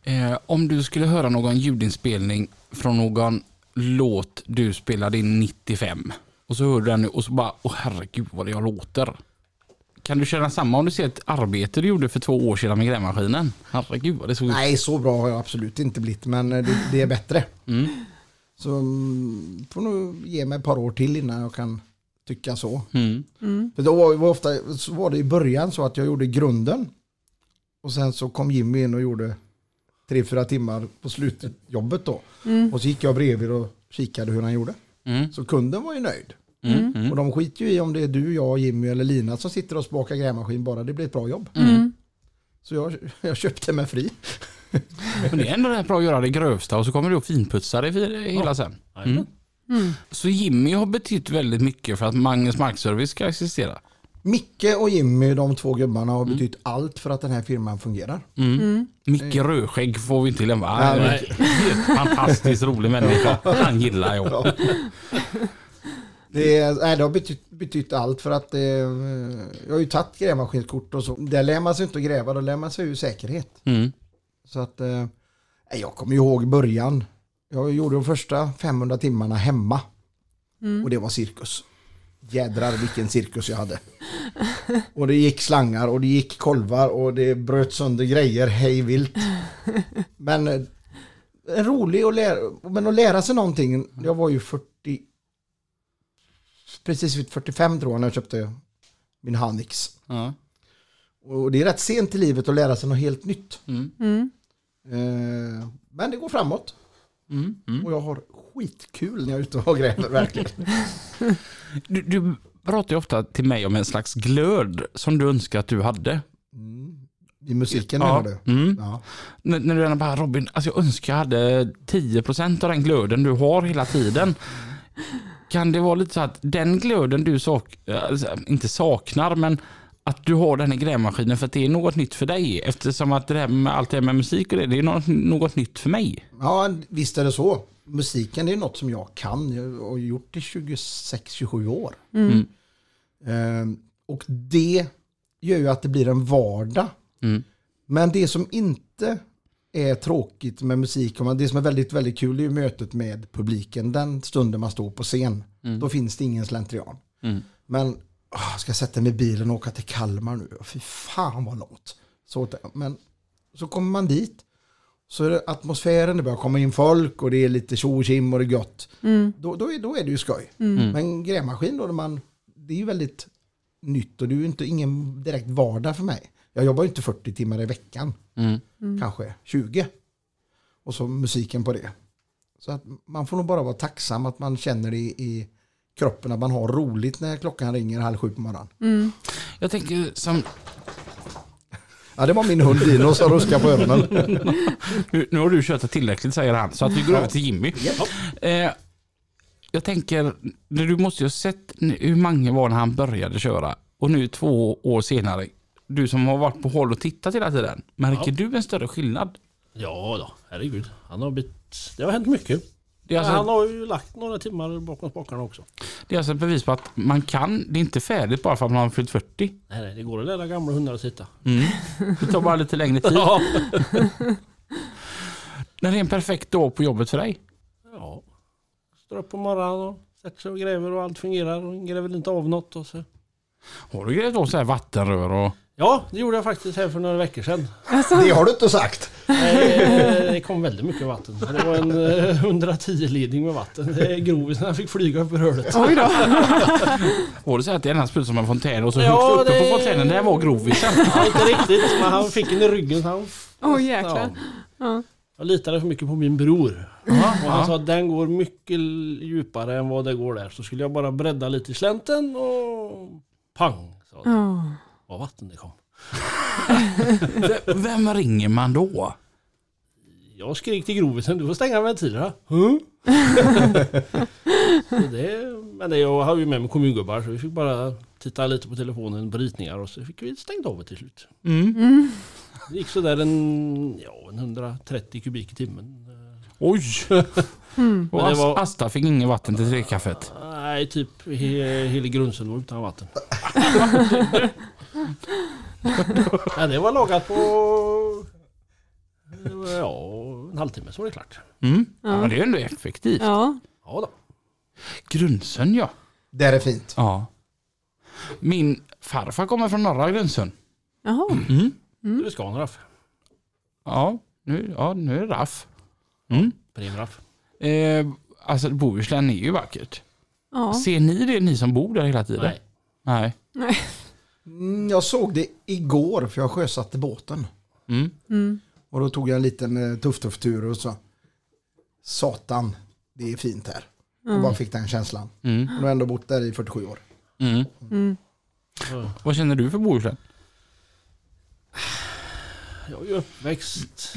Eh, om du skulle höra någon ljudinspelning från någon låt du spelade in 95 och så hör du den nu och så bara, åh herregud vad jag låter. Kan du känna samma om du ser ett arbete du gjorde för två år sedan med grävmaskinen? Herregud vad det såg ut. Nej, så bra har jag absolut inte blivit, men eh, det, det är bättre. Mm. Så mm, får nog ge mig ett par år till innan jag kan tycka så. Mm. Mm. För då var, var ofta, så var det i början så att jag gjorde grunden. Och sen så kom Jimmy in och gjorde tre, fyra timmar på slutjobbet då. Mm. Och så gick jag bredvid och kikade hur han gjorde. Mm. Så kunden var ju nöjd. Mm. Mm. Och de skiter ju i om det är du, jag, Jimmy eller Lina som sitter och spakar grävmaskin bara det blir ett bra jobb. Mm. Så jag, jag köpte mig fri. Men det är ändå rätt bra att göra det grövsta och så kommer du att finputsa det hela sen. Mm. Mm. Så Jimmy har betytt väldigt mycket för att Magnus Markservice ska existera. Micke och Jimmy, de två gubbarna, har betytt allt för att den här firman fungerar. Mm. Mm. Micke Rödskägg får vi inte glömma. Nej, Nej, fantastiskt rolig människa. Han gillar jag. Ja. Det, är, det har betytt, betytt allt för att eh, jag har ju tagit grävmaskinskort och så. Där lär man sig inte att gräva, då lär man sig ju säkerhet. Mm. Så att eh, jag kommer ju ihåg början. Jag gjorde de första 500 timmarna hemma Mm. och det var cirkus. Jädrar vilken cirkus jag hade. Och det gick slangar och det gick kolvar och det bröt sönder grejer hej vilt. Men eh, en rolig att lära, men att lära sig någonting. Jag var ju 40, precis vid 45 tror jag när jag köpte min Hanix. Ja. Och det är rätt sent i livet att lära sig något helt nytt. Mm. Mm. Eh, Men det går framåt. Mm. Mm. Och jag har skitkul när jag är ute och gräver verkligen. Du, du pratar ju ofta till mig om en slags glöd som du önskar att du hade. Mm. I musiken Ja. menar du? Mm. Ja. När, när du gärna bara Robin, alltså jag önskar jag hade 10% av den glöden du har hela tiden. Kan det vara lite så att den glöden du sak, alltså, inte saknar men att du har den i grävmaskinen för att det är något nytt för dig eftersom att det här med allt det här med musik och det, det är något, något nytt för mig. ja, visst är det så. Musiken är något som jag kan. Jag har gjort i 26-27 år. Mm. Eh, Och det gör ju att det blir en vardag. Mm. Men det som inte är tråkigt med musik, och det som är väldigt, väldigt kul är ju mötet med publiken. Den stunden man står på scen, då finns det ingen slentrian. Mm. Men åh, ska jag sätta mig i bilen och åka till Kalmar nu? Fy fan vad långt. Så, men så kommer man dit, så är det atmosfären, det börjar komma in folk och det är lite tjo och och det är gött. Mm. Då, då, är, då är det ju skoj. Mm. Men grävmaskin då, man, det är ju väldigt nytt och det är ju inte ingen direkt vardag för mig. Jag jobbar ju inte 40 timmar i veckan, Mm. kanske 20. Och så musiken på det. Så att man får nog bara vara tacksam att man känner det i, i kroppen att man har roligt när klockan ringer halv sju på morgonen. Mm. Jag tänker som, Ja, det var min hund Dino som ruskade på öronen. nu, nu har du kört tillräckligt säger han, så att vi går över till Jimmy. Eh, jag tänker, du måste ju ha sett hur många var när han började köra och nu två år senare, du som har varit på håll och tittat hela tiden, märker du en större skillnad? Ja då, herregud. Han har blivit... Det har hänt mycket. Alltså, Han har ju lagt några timmar bakom spakarna också. Det är alltså ett bevis på att man kan, det är inte färdigt bara för att man har fyllt 40. Nej, nej, det går att lära gamla hundar att sitta. Det tar bara lite längre tid. Ja. När det är en perfekt dag på jobbet för dig? ja. Står upp på morgonen och sätter sig och gräver och allt fungerar och gräver inte av något. Och så. Har du grävt av så här vattenrör och... Ja, det gjorde jag faktiskt här för några veckor sedan. Det har du inte sagt. Eh, Det kom väldigt mycket vatten. Det var en eh, 110-ledning med vatten. Det är grovisen fick flyga upp ur hålet. Oj då. Var det så att det är den sprutar som en fontän och så Ja, uppe det- på fontänen, där var grovisen? Ja, inte riktigt, men han fick den i ryggen. Han, Oj jäklar. Ja. Jag litade för mycket på min bror. Ja, Och han ja. sa att den går mycket djupare än vad det går där. Så skulle jag bara bredda lite i slänten och pang. Så det Ja. Var vatten det kom. Vem ringer man då? Jag skrek till grovisen, du får stänga ventilerna. Huh? så det, men det, jag har ju med mig kommungubbar så vi fick bara titta lite på telefonen på ritningar och så fick vi stängt av det till slut. Mm. Det gick sådär en, ja, en 130 kubik i timmen. Oj! Mm. Och var- Asta fick inget vatten till tekaffet. Nej, typ he, hela Grundsund var utan vatten. ja, det var lagat på ja, en halvtimme så var det klart. Mm. Ja. Ja. det är ändå effektivt. Ja. Ja då. Grundsön ja. Där är fint. ja. Min farfar kommer från norra Grundsön. Jaha. Mm. Du är Scanraff. Ja, nu, ja, nu är det raff. Mm. Primraff. Eh, alltså Bohuslän är ju vackert. Ja. Ser ni det ni som bor där hela tiden? Nej. Nej. Mm, jag såg det igår för jag sjösatte båten. Mm. Mm. Och då tog jag en liten eh, tuff-tuff-tur och så. Satan, det är fint här. Och bara fick den känslan. Mm. Och jag har ändå bott där i 47 år. Mm. Mm. Vad känner du för Bohuslän? Jag är ju uppväxt,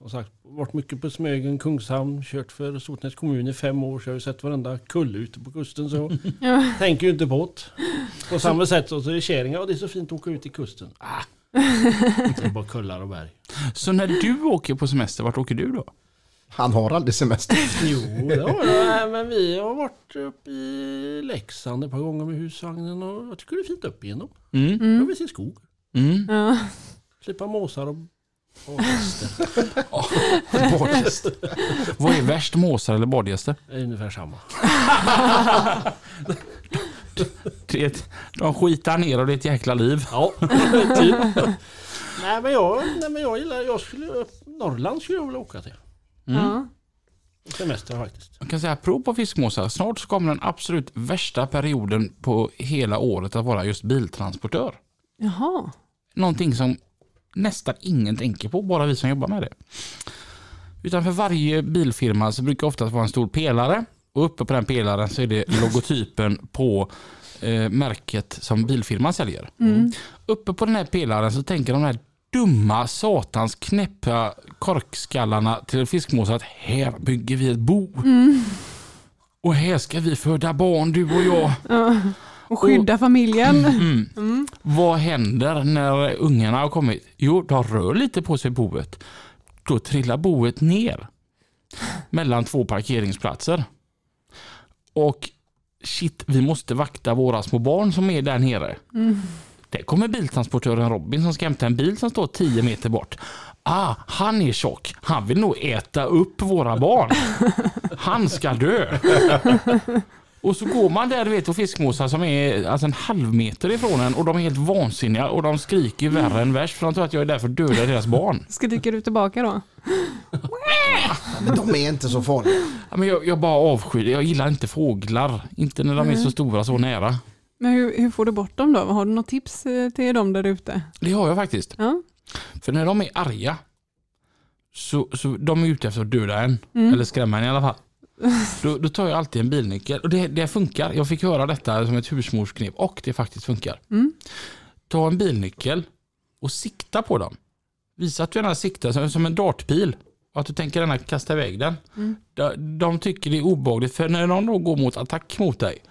som sagt, varit mycket på Smögen, Kungshamn, kört för Sotnäs kommun i fem år så jag har ju sett varenda kulle ute på kusten så Ja. tänker ju inte på det. På samma sätt så så är det Käringa, ja det är så fint att åka ut i kusten. Ah. Det är bara kullar och berg. Så när du åker på semester, vart åker du då? Han har aldrig semester. Jo, det har jag. Men vi har varit uppe i Leksand ett par gånger med husvagnen och jag tycker det är fint upp igenom. Mm. Jag vill se skog. Mm. Ja. Slippa måsar och, och hästar. Badgäster. Vad är värst, måsar eller badgäster? Det är ungefär samma. Det De skitar ner och det är ett jäkla liv. Ja, typ. nej, men jag, nej men jag gillar, jag skulle, Norrland skulle jag vilja åka till. Ja. Semester faktiskt. Jag kan säga prov på fiskmåsar. Snart så kommer den absolut värsta perioden på hela året att vara just biltransportör. Jaha. Någonting som nästan ingen tänker på, bara vi som jobbar med det. Utan för varje bilfirma så brukar det oftast vara en stor pelare och uppe på den pelaren så är det logotypen på eh, märket som bilfirman säljer. Uppe på den här pelaren så tänker de här dumma satans knäppa korkskallarna till fiskmåsar att här bygger vi ett bo. Och här ska vi föda barn du och jag. Och skydda familjen. Mm. Vad händer när ungarna har kommit? Jo, de rör lite på sig boet. Då trillar boet ner mellan två parkeringsplatser. Och shit, vi måste vakta våra små barn som är där nere. Där kommer biltransportören Robin som ska hämta en bil som står 10 meter bort. Ah, han är tjock. Han vill nog äta upp våra barn. Han ska dö. Och så går man där du vet och fiskmåsar som är alltså en halv meter ifrån en och de är helt vansinniga och de skriker värre än värst för de tror att jag är där för att döda deras barn. Skriker du tillbaka då? Men de är inte så farliga. Ja, men jag, jag bara avskyr. Jag gillar inte fåglar. Inte när de är så stora så nära. Men hur, hur får du bort dem då? Har du något tips eh, till dem där ute? Det har jag faktiskt. Ja. För när de är arga så, så de är ute efter att döda en. Eller skrämma en i alla fall. Då, då tar jag alltid en bilnyckel. Och det, det funkar. Jag fick höra detta som ett husmorsknep och det faktiskt funkar. Mm. Ta en bilnyckel och sikta på dem. Visa att du gärna siktar som, som en dartpil. Och att du tänker gärna kasta iväg den. De, de tycker det är obehagligt för när de då går mot attack mot dig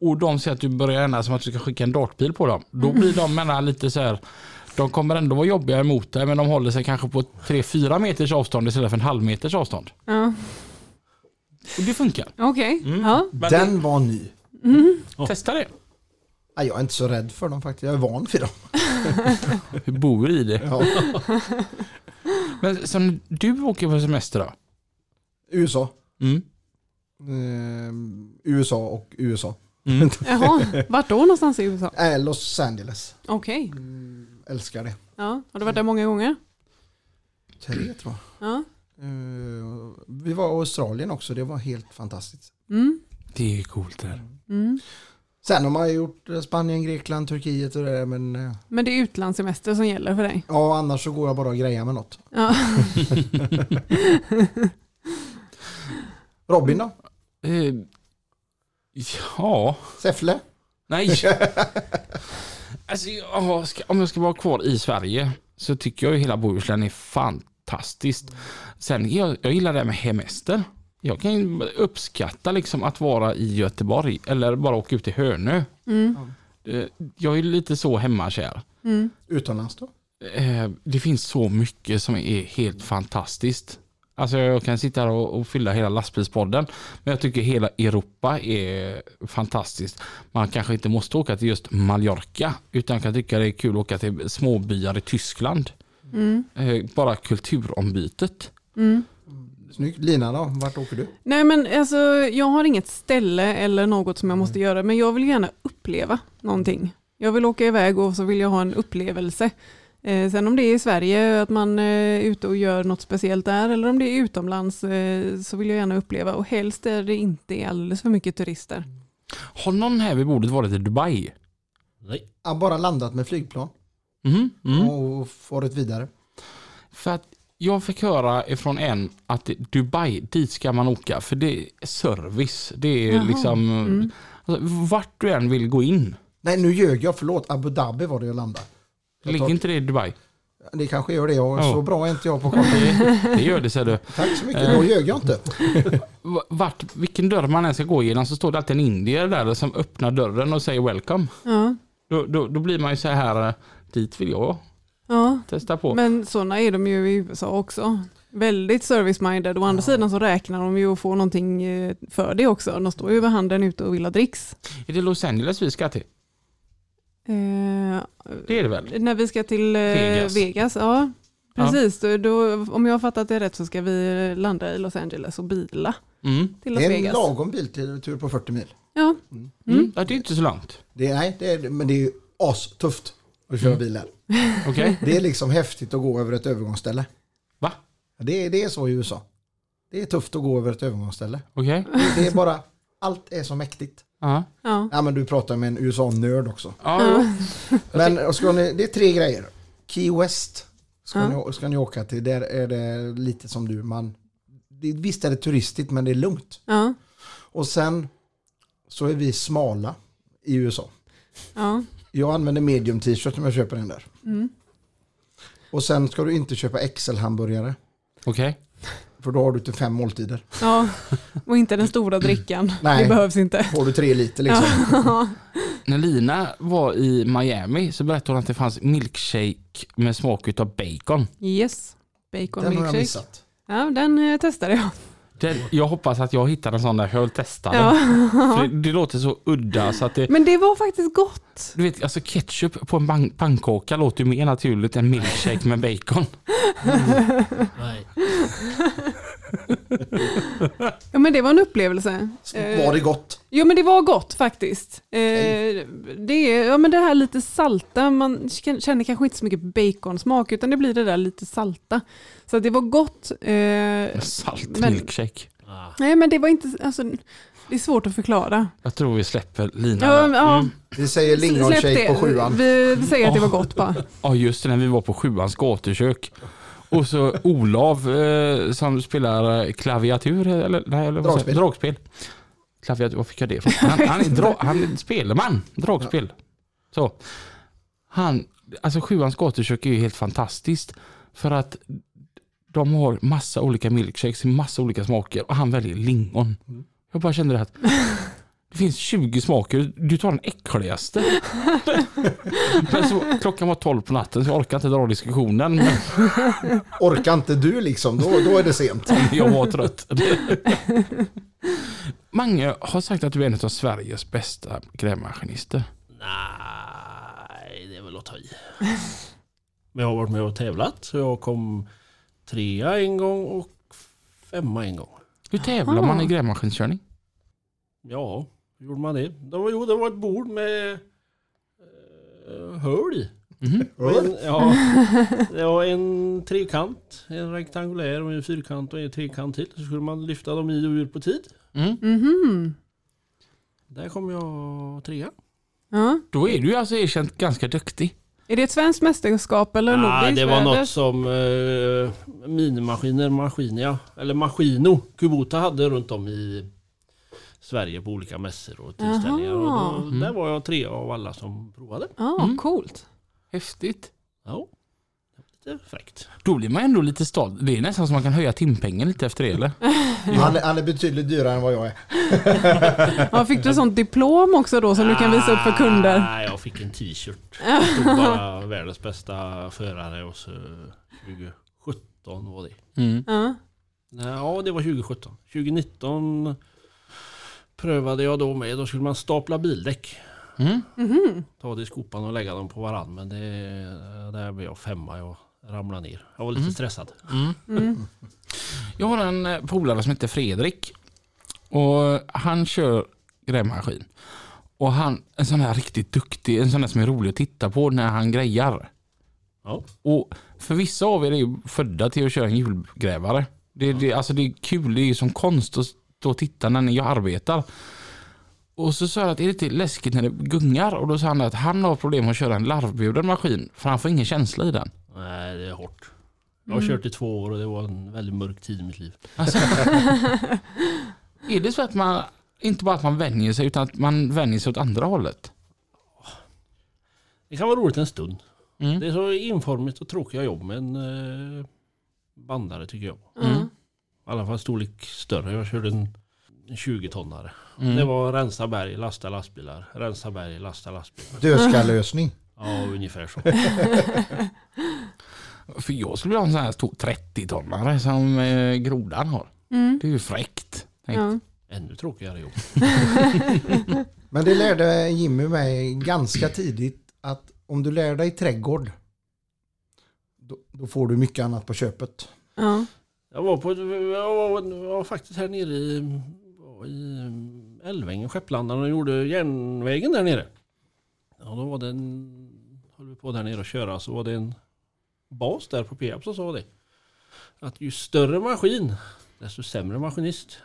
och de ser att du börjar gärna som att du ska skicka en dartpil på dem. Då blir de gärna lite så här. De kommer ändå vara jobbiga emot dig men de håller sig kanske på 3-4 meters avstånd istället för en halv meters avstånd. Ja. Och det funkar. Okej, ja. Men Den var ny. det, testa det. Nej, jag är inte så rädd för dem faktiskt. Jag är van vid dem. Vi bor i det. Ja. Men så du åker på semester då? USA. Mm. Ehm, USA och USA. Mm. Jaha, vart då någonstans i USA? Äh, Los Angeles. Okej, Älskar det. ja. Har du varit där många gånger? Tre tror jag. Ja. Ehm, vi var i Australien också. Det var helt fantastiskt. Mm. Det är coolt där. Mm. Sen har man gjort eh, Spanien, Grekland, Turkiet och det där. Men eh, Men det är utlandssemester som gäller för dig? ja, annars så går jag bara och grejar med något. Ja. Robin då? Eh, ja, Säffle? nej. alltså, jag ska, om jag ska vara kvar i Sverige så tycker jag ju hela Bohuslän är fantastiskt. Sen, jag, jag gillar det här med hemester. Jag kan uppskatta liksom att vara i Göteborg eller bara åka ut till Hönö. Mm. Jag är lite så hemmakär. Mm. Utomlands då? Eh, Det finns så mycket som är helt fantastiskt. Alltså jag kan sitta här och, och fylla hela lastbilspodden. Men jag tycker hela Europa är fantastiskt. Man kanske inte måste åka till just Mallorca. Utan kan tycka det är kul att åka till småbyar i Tyskland. Mm. Eh, Bara kulturombytet. Mm. Snyggt. Lina då? Vart åker du? Nej men alltså jag har inget ställe eller något som jag måste göra men jag vill gärna uppleva någonting. Jag vill åka iväg och så vill jag ha en upplevelse. Eh, sen om det är i Sverige, att man eh, är ute och gör något speciellt där eller om det är utomlands eh, så vill jag gärna uppleva och helst är det inte alldeles för mycket turister. Har någon här vid bordet varit i Dubai? Nej. Jag har bara landat med flygplan Mhm, mm. och farit vidare. För att jag fick höra ifrån en att Dubai, dit ska man åka för det är service. Det är Jaha, liksom, mm. alltså, vart du än vill gå in. Nej, nu ljög jag. Förlåt. Abu Dhabi var det jag landade. Jag Ligger tar- inte det i Dubai? Det kanske gör det. Jag, Ja. Så bra är inte jag på koll. Det, det gör det ser du. Tack så mycket. Då ljög jag inte. V- Vart, vilken dörr man än ska gå igenom så står det alltid en indier där som öppnar dörren och säger welcome. Ja, Då, då, då blir man ju så här, eh, dit vill jag ja. testa på. men sådana är de ju i USA också. Väldigt service-minded. Å andra sidan så räknar de ju att få någonting eh, för det också. De står ju med handen ute och vill ha dricks. Är det Los Angeles vi ska till? Eh, Det är det väl? När vi ska till eh, Vegas. Vegas. ja. Precis, Då, då, om jag har fattat det rätt så ska vi landa i Los Angeles och bila Mm. till Las Det är en Vegas. lagom biltur på 40 mil. Ja. Mm. Ja, det är inte så långt. Det är, nej, det är, men det är ju astufft att köra bil här. Okej? Det är liksom häftigt att gå över ett övergångsställe. Va? Det är, det är så i USA. Det är tufft att gå över ett övergångsställe. Okej? Det är bara, allt är så mäktigt. Ja. Ja. Ja men du pratar med en USA-nörd också. Ja, jo. Men ska ni, det är tre grejer. Key West ska, ni, ska ni åka till. Där är det lite som du, man, det, visst är det turistigt men det är lugnt. Ja. Och sen så är vi smala i USA. Ja. Jag använder medium t-shirt om jag köper den där. Mm. Och sen ska du inte köpa XL-hamburgare. Okej. För då har du till fem måltider. ja, och inte den stora drickan. Nej. Det behövs inte. Får du tre liter liksom. När Lina var i Miami så berättade hon att det fanns milkshake med smak av bacon. Yes, bacon Den har jag milkshake. missat. Ja, den eh, testade jag. Det, jag hoppas att jag hittar en sån där, jag vill testa den. Ja. För det, det låter så udda så att det, Men det var faktiskt gott. du vet, alltså ketchup på en ban- pannkaka låter ju mer naturligt än milkshake med bacon. Nej. Ja, men det var en upplevelse. Eh, Var det gott? Jo men det var gott faktiskt. Eh, det, är, ja, men det här lite salta, man känner kanske inte så mycket baconsmak utan det blir det där lite salta. Så att det var gott. Eh, Salt Men- milkshake. Ah. nej men det var inte, alltså, det är svårt att förklara. Jag tror vi släpper Lina Ja, ja, Mm. Vi säger lingonshake det. på sjuan. Vi, vi säger att det var gott bara. Ja just det, när vi var på sjuans gatukök. Och så Olav eh, som spelar eh, klaviatur, eller, nej, eller vad Dragspel. dragspel. Klaviatur, var fick jag det ifrån? Han, han, är dra, han är spelman, dragspel. Så. Han, alltså sjuans gatukök är ju helt fantastiskt. För att de har massa olika milkshakes i massa olika smaker och han väljer lingon. Jag bara kände det att det finns 20 smaker, du tar den äckligaste. Men så, klockan var 12 på natten så jag orkar inte dra diskussionen. Men Orkar inte du liksom, då, då är det sent. jag var trött. Mange har sagt att du är en av Sveriges bästa grävmaskinister. Nej, det är väl att ta i. Men jag har varit med och tävlat. Så jag kom trea en gång och femma en gång. Hur tävlar man i grävmaskinskörning? Ja, gjorde man det? det var, jo, det var ett bord med eh, hål i. Mhm. Och En, ja, det var en trekant, en rektangulär och en fyrkant och en trekant till. Så skulle man lyfta dem i och ur på tid. Mm. Mhm. Där kom jag trea. Ja. Då är du alltså erkänt ganska duktig. Är det ett svenskt mästerskap eller Ah, nordiskt? det var något som eh, minimaskiner, Maskinia, eller Maskino, Kubota hade runt om i Sverige på olika mässor och tillställningar. Och då, Där var jag tre av alla som provade. Ja, Mm. coolt. Häftigt. Ja, lite fräckt. Då blir man ändå lite stolt. Det är nästan som man kan höja timpengen lite efter det eller? Han, är- han är betydligt dyrare än vad jag är. Ja, fick du sånt diplom också då som du kan visa upp för kunder? Nej, jag fick en t-shirt. Det stod bara världens bästa förare och så 2017 var det. Mm. Ja. Nej, ja, det var 2017. 2019 prövade jag då med. Då skulle man stapla bildäck. Mm. Mhm. ta det i skopan och lägga dem på varann. Men det, där blev jag femma. Jag ramlade ner. Jag var lite stressad. Mm. Jag har en eh, polare som heter Fredrik. Och han kör grävmaskin. Och han en sån här riktigt duktig, en sån här som är rolig att titta på när han grejar. Ja. Och för vissa av er är ju födda till att köra en hjulgrävare. Det, det, alltså det är kul, det är ju som konst att stå och titta när ni arbetar. Och så sa jag att är det inte läskigt när det gungar? Och då sa han att han har problem med att köra en larvburen maskin för han får ingen känsla i den. Nej, det är hårt. Jag har kört i två år och det var en väldigt mörk tid i mitt liv. Alltså, är det så att man, inte bara att man vänjer sig utan att man vänjer sig åt andra hållet? Det kan vara roligt en stund. Mm. Det är så informigt och tråkiga jobb med en eh, bandare tycker jag. Mm. I alla fall storlek större. Jag körde en, en 20-tonnare. Mm. Det var rensa berg, lasta lastbilar. Rensa berg, lasta lastbilar. Dödskallösning. Ja, ungefär så. För jag skulle vilja ha en sån här stor 30-tonnare som eh, grodan har. Mm. Det är ju fräckt. Ja. Ännu tråkigare jobb. Men det lärde Jimmy mig ganska tidigt att om du lär dig trädgård då, då får du mycket annat på köpet. Ja. Jag var, på, jag var, jag var faktiskt här nere i, i Älvängen, Skepplandan och gjorde järnvägen där nere. Ja, då var det en, höll vi på där nere och köra så var det en bas där på Peab som sa det. Att ju större maskin desto sämre maskinist.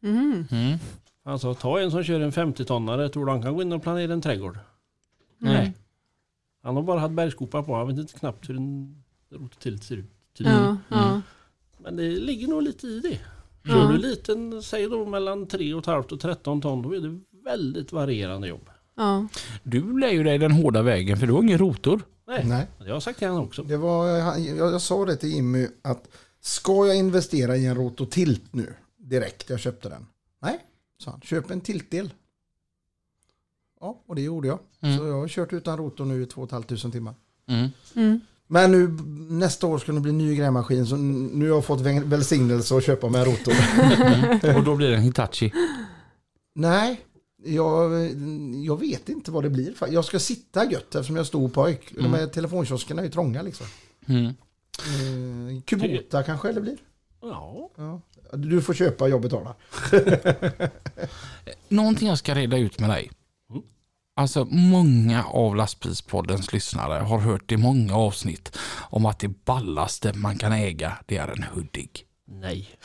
Mhm. Mm. Alltså ta en som kör en 50-tonnare, tror du han kan gå in och planera en trädgård? Nej. Han har bara haft bergskopa på, han vet inte knappt hur en rototilt ser ut. Ja, ja. Men det ligger nog lite i det. Ja. Kör du liten, säg då mellan 3,5 och 13 ton, då är det väldigt varierande jobb. ja. Du lär ju dig den hårda vägen för du har ingen rotor. Nej, Nej. det har jag sagt till honom också. Det var, jag, jag sa det till Jimmy att ska jag investera i en rototilt nu direkt jag köpte den? Nej, sa han. Köp en tiltdel. Ja, och det gjorde jag. Mm. Så jag har kört utan rotor nu i 2 500 timmar. Mm. Mm. Men nu nästa år ska det bli ny grävmaskin så nu har jag fått väl- välsignelse att köpa med rotor. Och då blir det en Hitachi. Nej, jag, jag vet inte vad det blir. Jag ska sitta gött eftersom jag är stor pojk. De här telefonkioskerna är ju trånga liksom. Mm. Eh, Kubota kanske det blir. Ja, Ja. Du får köpa, jag betalar. Någonting jag ska reda ut med dig. Alltså många av lastbilspoddens lyssnare har hört i många avsnitt om att det ballaste man kan äga det är en Hudig. nej.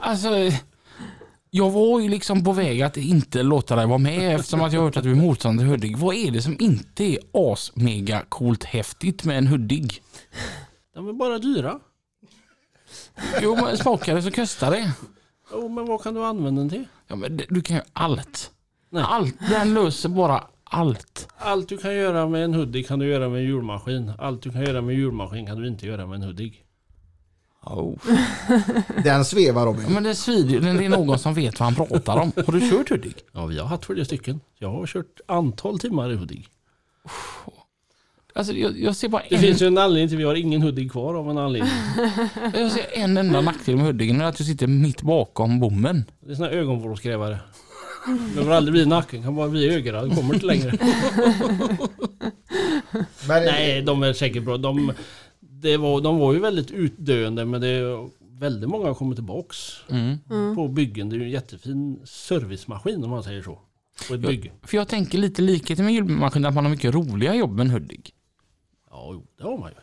Alltså, jag var ju liksom på väg att inte låta dig vara med eftersom att jag hört att du är motståndare till Hudig. Vad är det som inte är as mega coolt häftigt med en Hudig? De är bara dyra. Jo, men smakar det så kostar det. Jo, men vad kan du använda den till? Ja, men det- du kan ju allt. Nej. Allt. Den löser bara allt. Allt du kan göra med en hoodie kan du göra med en hjulmaskin. Allt du kan göra med en hjulmaskin kan du inte göra med en hoodie. Oh. Den svävar Ja, Robin. men det svider det är någon som vet vad han pratar om. Har du kört Hudik? Ja, vi har haft flera stycken. Jag har kört antal timmar i hoodie. Alltså, jag, jag ser bara Det en, finns ju en anledning till att vi har ingen Hudik kvar av en anledning. jag ser en enda nackdel med Huddingen och det är att du sitter mitt bakom bommen. Det är såna här ögonvrålsgrävare. Det behöver aldrig bli nacken, kan bara bli ögonen. Det kommer inte längre. Men, Nej, de är säkert bra. De, det var, de var ju väldigt utdöende men det är väldigt många har kommit tillbaks Mm. på byggen. Det är ju en jättefin servicemaskin om man säger så. På ett bygge. För jag tänker lite likhet med julmaskin att man har mycket roliga jobb än Hudik. Ja, jo, det har man ju.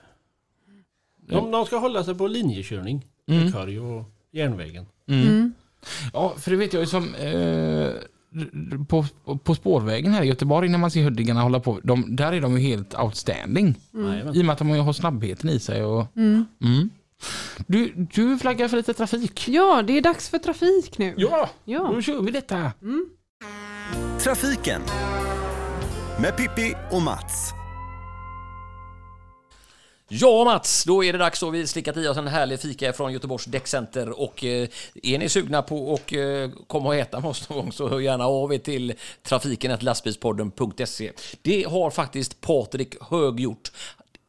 De, de ska hålla sig på linjekörning. Med korg och järnvägen. Ja, för det vet jag ju som eh, på, på spårvägen här i Göteborg när man ser Huddingarna hålla på. De, där är de ju helt outstanding. Jajamän. I och med att de har snabbheten i sig. Och, mm. Du, du flaggar för lite trafik. Ja, det är dags för trafik nu. Ja, Ja. då kör vi detta. Trafiken med Pippi och Mats. Ja Mats, då är det dags då vi slickat i oss en härlig fika från Göteborgs Däckcenter och eh, är ni sugna på att eh, komma och äta med oss någon gång så hör gärna av er till trafiken.lastbilspodden.se. Det har faktiskt Patrik Hög gjort.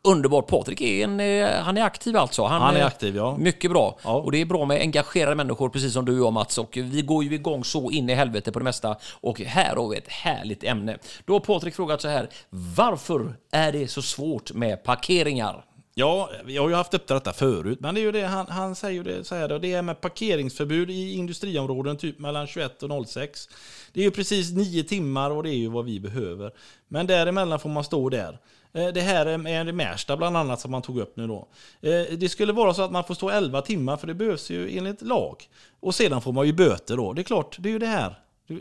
Underbart. Patrik är en, eh, han är aktiv alltså. Han är aktiv, ja. Mycket bra. Ja. Och det är bra med engagerade människor precis som du och jag Mats. Och vi går ju igång så in i helvete på det mesta. Och här har vi ett härligt ämne. Då har Patrik frågat så här. Varför är det så svårt med parkeringar? Ja, vi har ju haft upp detta förut, men det är ju det han, han säger ju det så här då, det är med parkeringsförbud i industriområden typ mellan 21 och 06. Det är ju precis nio timmar och det är ju vad vi behöver. Men däremellan får man stå där. Eh, det här är med Märsta bland annat som man tog upp nu då. Eh, det skulle vara så att man får stå 11 timmar för det behövs ju enligt lag. Och sedan får man ju böter då. Det är klart, det är ju det här.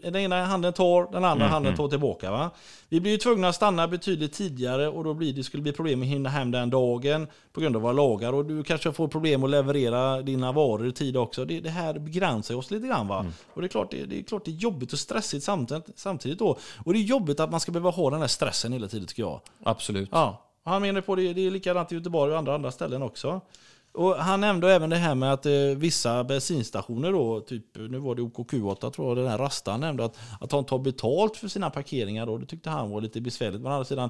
Den ena handen tar, den andra handen tar tillbaka. Va? Vi blir ju tvungna att stanna betydligt tidigare och då blir det skulle bli problem att hinna hem den dagen på grund av våra lagar. Och du kanske får problem att leverera dina varor i tid också. Det, det här begränsar oss lite grann. Va? Och det är, klart, det, det är klart det är jobbigt och stressigt samtidigt, samtidigt då. Och det är jobbigt att man ska behöva ha den här stressen hela tiden tycker jag. Absolut. Ja, han menar på det, det är likadant i Göteborg och andra, andra ställen också. Och han nämnde även det här med att eh, vissa bensinstationer då, typ nu var det OKQ8 tror jag, den här Rastan nämnde att, att de tar betalt för sina parkeringar då. Det tyckte han var lite besvärligt. Men å andra sidan,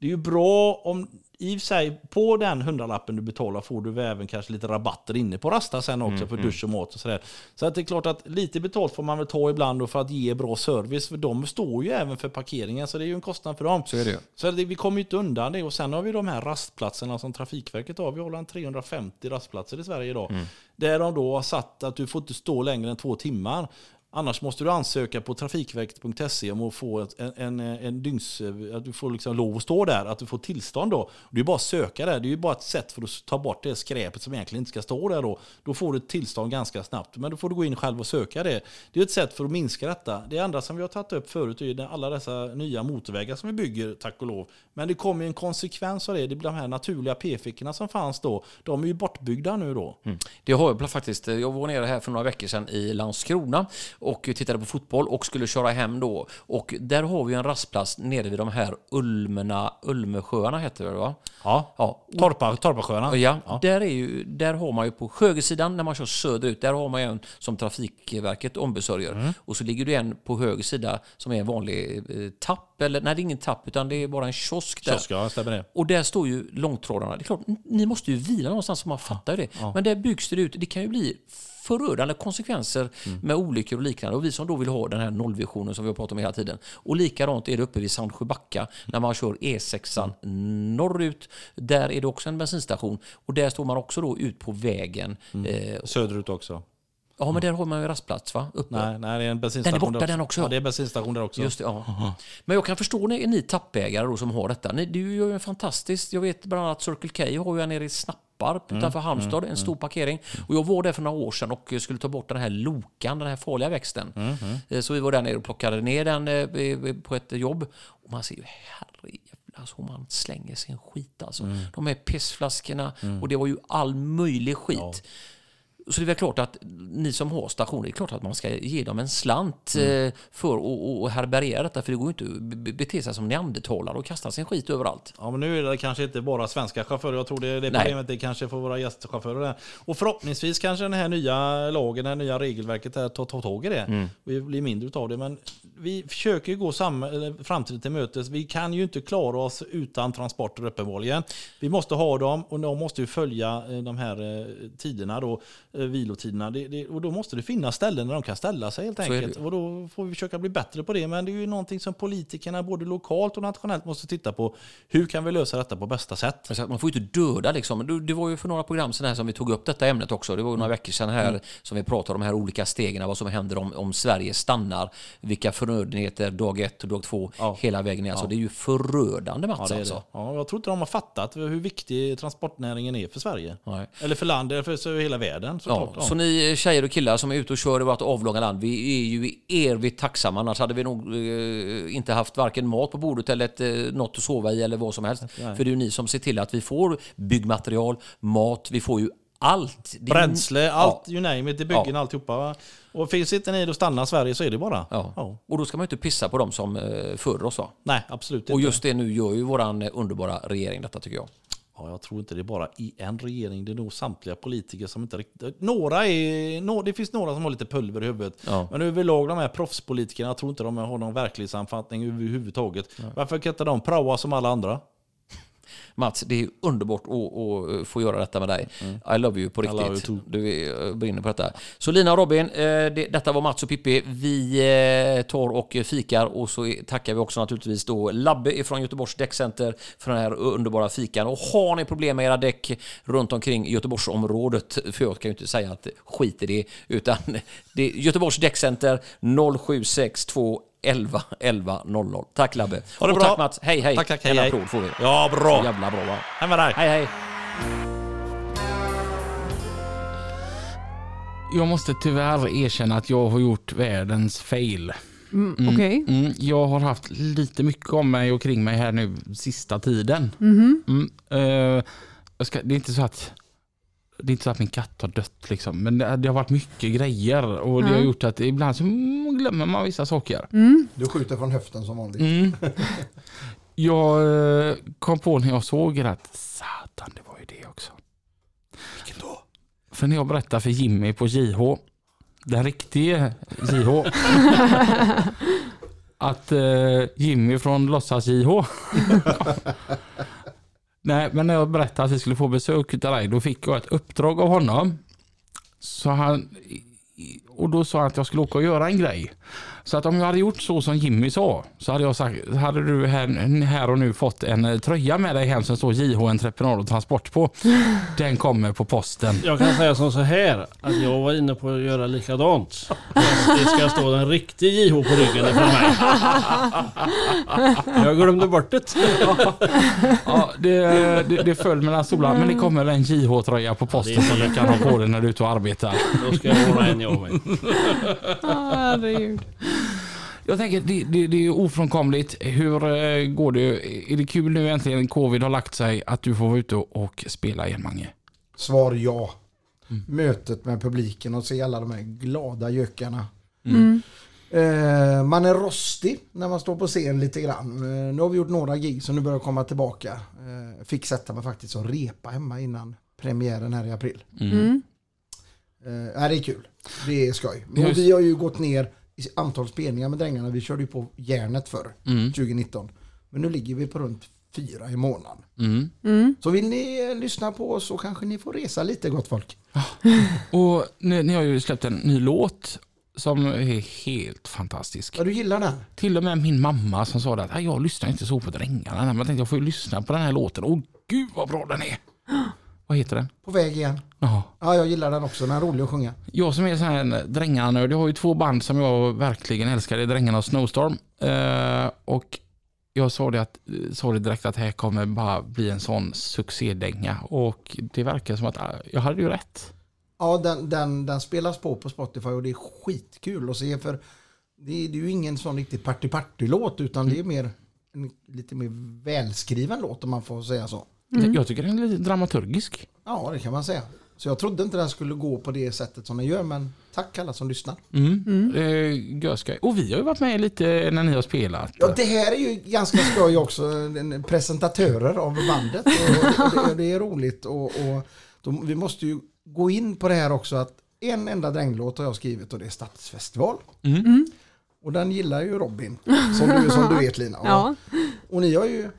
det är ju bra om, i och för sig, på den hundralappen du betalar får du även kanske lite rabatter inne på Rasta sen också för dusch och mat och sådär. Så att det är klart att lite betalt får man väl ta ibland för att ge bra service. För de står ju även för parkeringen så det är ju en kostnad för dem. Så är det ju. Så det, vi kommer ju inte undan det. Och sen har vi de här rastplatserna som Trafikverket har. Vi har en 350 rastplatser i Sverige idag. Där de då har satt att du får inte stå längre än två timmar. Annars måste du ansöka på trafikverket.se om att få ett- en, en, en dygns... Att du får liksom lov att stå där, att du får tillstånd då. Det är bara att söka där. Det är ju bara ett sätt för att ta bort det skräpet som egentligen inte ska stå där då. Då får du ett tillstånd ganska snabbt. Men då får du gå in själv och söka det. Det är ett sätt för att minska detta. Det andra som vi har tagit upp förut är alla dessa nya motorvägar som vi bygger, tack och lov. Men det kommer en konsekvens av det. Det blir de här naturliga p-fickorna som fanns då. De är ju bortbyggda nu då. Mm. Det har jag faktiskt. Jag var nere här för några veckor sedan i Landskrona och tittade på fotboll och skulle köra hem då. Och där har vi en rastplats nere vid de här Ulmerna, Ulmesjöarna heter det va? Ja. Ja. Torpa, Torpasjöarna. Ja, Där, är ju, där har man ju på högersidan när man kör söderut, där har man ju en som Trafikverket ombesörjer. Mm. Och så ligger det en på höger sida som är en vanlig eh, tapp, eller nej det är ingen tapp utan det är bara en kiosk där. Kiosk, ja, stämmer det. Och där står ju långtradarna. Det är klart, ni måste ju vila någonstans, så man fattar ju det. Men där byggs det ut. Det kan ju bli förödande konsekvenser med olyckor och liknande. Och vi som då vill ha den här nollvisionen som vi har pratat om hela tiden. Och likadant är det uppe vid Sandsjöbacka när man kör E6 norrut. Där är det också en bensinstation. Och där står man också då ut på vägen. Eh, Söderut också. ja, men där har man ju rastplats va? Uppe. Nej, nej, det är en bensinstation Den är borta den också. Ja, det är bensinstation där också. Just det, ja. Men jag kan förstå ni, ni tappägare då som har detta. Ni, du gör ju en fantastiskt. Jag vet bland annat Circle K har ju en nere i Snapparp utanför Halmstad, en stor parkering. Och jag var där för några år sedan och skulle ta bort den här lokan, den här farliga växten. Eh, Så vi var där nere och plockade ner den eh, på ett jobb. Och man ser ju, herrejävlar, alltså man slänger sin skit alltså. De här pissflaskorna och det var ju all möjlig skit. Så det är väl klart att ni som har stationer, det är klart att man ska ge dem en slant Mm. eh, för att härbärgera detta, för det går ju inte att be- bete sig som neandertalare och kasta sin skit överallt. Ja, men nu är det kanske inte bara svenska chaufförer. Jag tror det, det Nej. problemet är kanske för våra gästchaufförer. Där. Och förhoppningsvis kanske den här nya lagen, det här nya regelverket här, tar, tar tag i det. Mm. Vi blir mindre utav det. Men vi försöker ju gå framtiden till mötes. Vi kan ju inte klara oss utan transporter uppenbarligen. Vi måste ha dem och de måste ju följa eh, de här eh, tiderna då, vilotiderna. Det, det, och då måste det finnas ställen där de kan ställa sig helt Så enkelt. Och då får vi försöka bli bättre på det. Men det är ju någonting som politikerna både lokalt och nationellt måste titta på. Hur kan vi lösa detta på bästa sätt? Man får ju inte döda liksom. Det- Det var ju för några program sedan här som vi tog upp detta ämnet också. Det var ju några veckor sedan här Mm. som vi pratade om de här olika stegen, vad som händer om, om Sverige stannar, vilka förnödenheter dag ett och dag två Ja. hela vägen ner. Alltså, Det är ju förödande Mats Ja, det alltså. Ja, jag tror inte de har fattat hur viktig transportnäringen är för Sverige. Nej. Eller för landet, för hela världen såklart. Ja, så ni tjejer och killar som är ute och kör i vårt avlånga land, vi är ju evigt tacksamma. Annars hade vi nog eh, inte haft varken mat på bordet eller ett, eh, något att sova i eller vad som helst. För det är ju ni som ser till att vi får byggmaterial, mat, vi får ju allt. Det är ju- Bränsle, allt Ja. you name it, det byggen, Ja. alltihopa. Och finns inte ni då stannar Sverige så är det bara. Ja. Och då ska man ju inte pissa på dem som eh, föder oss. Va? Nej, absolut inte. Och just det nu gör ju våran eh, underbara regering detta tycker jag. Ja, jag tror inte det är bara i en regering. Det är nog samtliga politiker som inte riktigt... Några är... nå- Det finns några som har lite pulver i huvudet. Ja. Men överlag de här proffspolitikerna, jag tror inte de har någon verklighetsanfattning överhuvudtaget. Varför kan inte de praoa som alla andra? Mats, det är underbart att, att få göra detta med dig. I love you på Mm. Riktigt. you. Du är- brinner på detta. Så Lina och Robin, eh, det, detta var Mats och Pippi. Vi eh, tar och fikar och så tackar vi också naturligtvis då Labbe från Göteborgs däckcenter för den här underbara fikan. Och har ni problem med era däck runt omkring Göteborgsområdet, för jag kan ju inte säga att skit i det, utan det är Göteborgs däckcenter 0762 11 11 00. Tack Labbe. Ha det och bra. tack Mats. Hej hej. Tack, tack, hej, en hej. applåd får vi. Ja, bra! Jävla bra va? Hej med dig! Hej hej. Jag måste tyvärr erkänna att jag har gjort världens fail. Mm, Okej. Mm, jag har haft lite mycket om mig och kring mig här nu sista tiden. Mhm. Mm, eh, jag ska, det är inte så att det är inte så att min katt har dött liksom, men det, det har varit mycket grejer och det har Ja. gjort att ibland så mm, glömmer man vissa saker. Mm. Du skjuter från höften som vanligt. Mm. Jag eh, kom på när jag såg det att satan, det var ju det också. Vilken då? För när jag berättade för Jimmy på JH, den riktige JH, att eh, Jimmy från låtsas JH Nej, men när jag berättade att vi skulle få besök av dig, då fick jag ett uppdrag av honom. Så han, och då sa han att jag skulle åka och göra en grej. Så att om jag hade gjort så som Jimmy sa, så hade jag sagt, hade du här, här och nu fått en eh, tröja med dig hem som står JH Entreprenad och Transport på. Den kommer på posten. Jag kan säga som så här att jag var inne på att göra likadant. Det ska stå en riktig JH på ryggen ifrån mig. Jag glömde bort det. Ja, det, det, det föll mellan stolarna, men det kommer en JH-tröja på posten som du kan ha på dig när du är ute och arbetar. Då ska jag ordna en jag med. Ah, herregud. Jag tänker, det, det, det är ofrånkomligt. Hur eh, går det? Är det kul nu äntligen covid har lagt sig att du får vara ute och spela igen, Mange? Svar ja. Mötet med publiken och se alla de här glada gökarna. Mm. Eh, man är rostig när man står på scen lite grann. Eh, nu har vi gjort några gig så nu börjar jag komma tillbaka. Eh, fick sätta mig faktiskt och repa hemma innan premiären här i april. Mm. Eh, ja, det är kul. Det är skoj. Och vi har ju gått ner i antal spelningar med drängarna. Vi körde ju på järnet förr, Mm. 2019. Men nu ligger vi på runt fyra i månaden. Mm. Mm. Så vill ni eh, lyssna på oss så kanske ni får resa lite gott folk. Och ni, ni har ju släppt en ny låt som är helt fantastisk. Ja, du gillar den? Till och med min mamma som sa att "Ah, jag lyssnar inte så på Drängarna. Men jag tänkte jag får ju lyssna på den här låten. Åh gud vad bra den är. Vad heter den? På väg igen. Jaha. Ja, jag gillar den också. Den är rolig att sjunga. Jag som är sån här Drängarna-nörd, jag har ju två band som jag verkligen älskar. Det är Drängarna och Snowstorm. Eh, och jag sa det, att, sa det direkt att det här kommer bara bli en sån succédänga. Och det verkar som att ah, jag hade ju rätt. Ja, den, den, den spelas på på Spotify och det är skitkul att se för det är, det är ju ingen sån riktig party-party-låt utan det är mer en lite mer välskriven låt om man får säga så. Jag tycker den är lite dramaturgisk. Ja, det kan man säga. Så jag trodde inte den skulle gå på det sättet som den gör, men tack alla som lyssnar. Mm. Eh, görskoj. Och vi har ju varit med lite när ni har spelat. Ja, det här är ju ganska skoj också, en- presentatörer av bandet. Och det, det är roligt och, och de, vi måste ju gå in på det här också att en enda dränglåt har jag skrivit och det är Stadsfestival. Mm. Och den gillar ju Robin, som du, som du vet Lina. Ja. Och ni har ju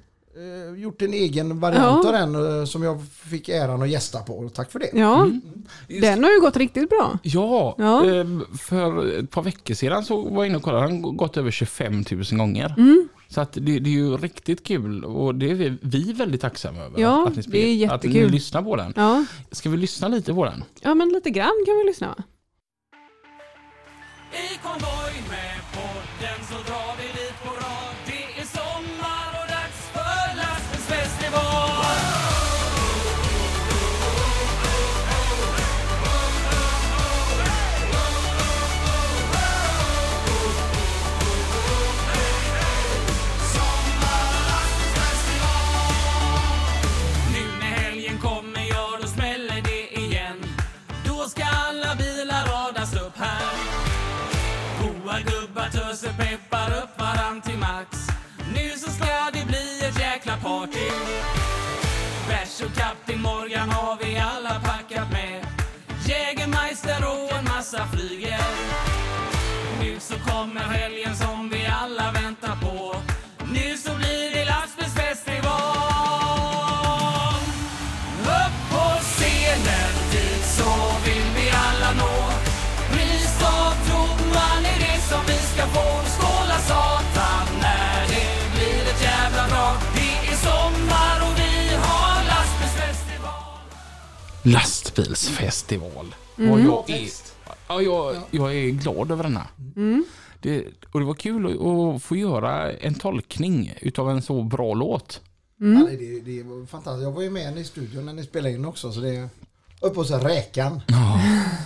gjort en egen variant Ja. av den eh, som jag fick äran att gästa på. Och tack för det. ja, Mm. den har ju gått riktigt bra. Ja, Ja. eh, för ett par veckor sedan så var jag inne och kollade. Den har gått över 25 000 gånger. Mm. Så att det, det är ju riktigt kul och det är vi, vi väldigt tacksamma över. Ja, att ni det är Att ni jättekul. lyssnar på den. Ja. Ska vi lyssna lite på den? ja, men lite grann kan vi lyssna? I konvoj med podden fram till max. Nu så ska det bli ett jäkla party. Bärs och Kapten Morgan har vi alla packat med. Jägermeister och en massa flygel. Nu så kommer helgen som vi alla väntar Lastbilsfestival. Och jag, är, ja, jag, jag är glad över denna. Det, och det var kul att, att få göra en tolkning utav en så bra låt. Ja, det, det, var fantastiskt. Jag var ju med i studion när ni spelade in också. Så det är uppe hos räkan.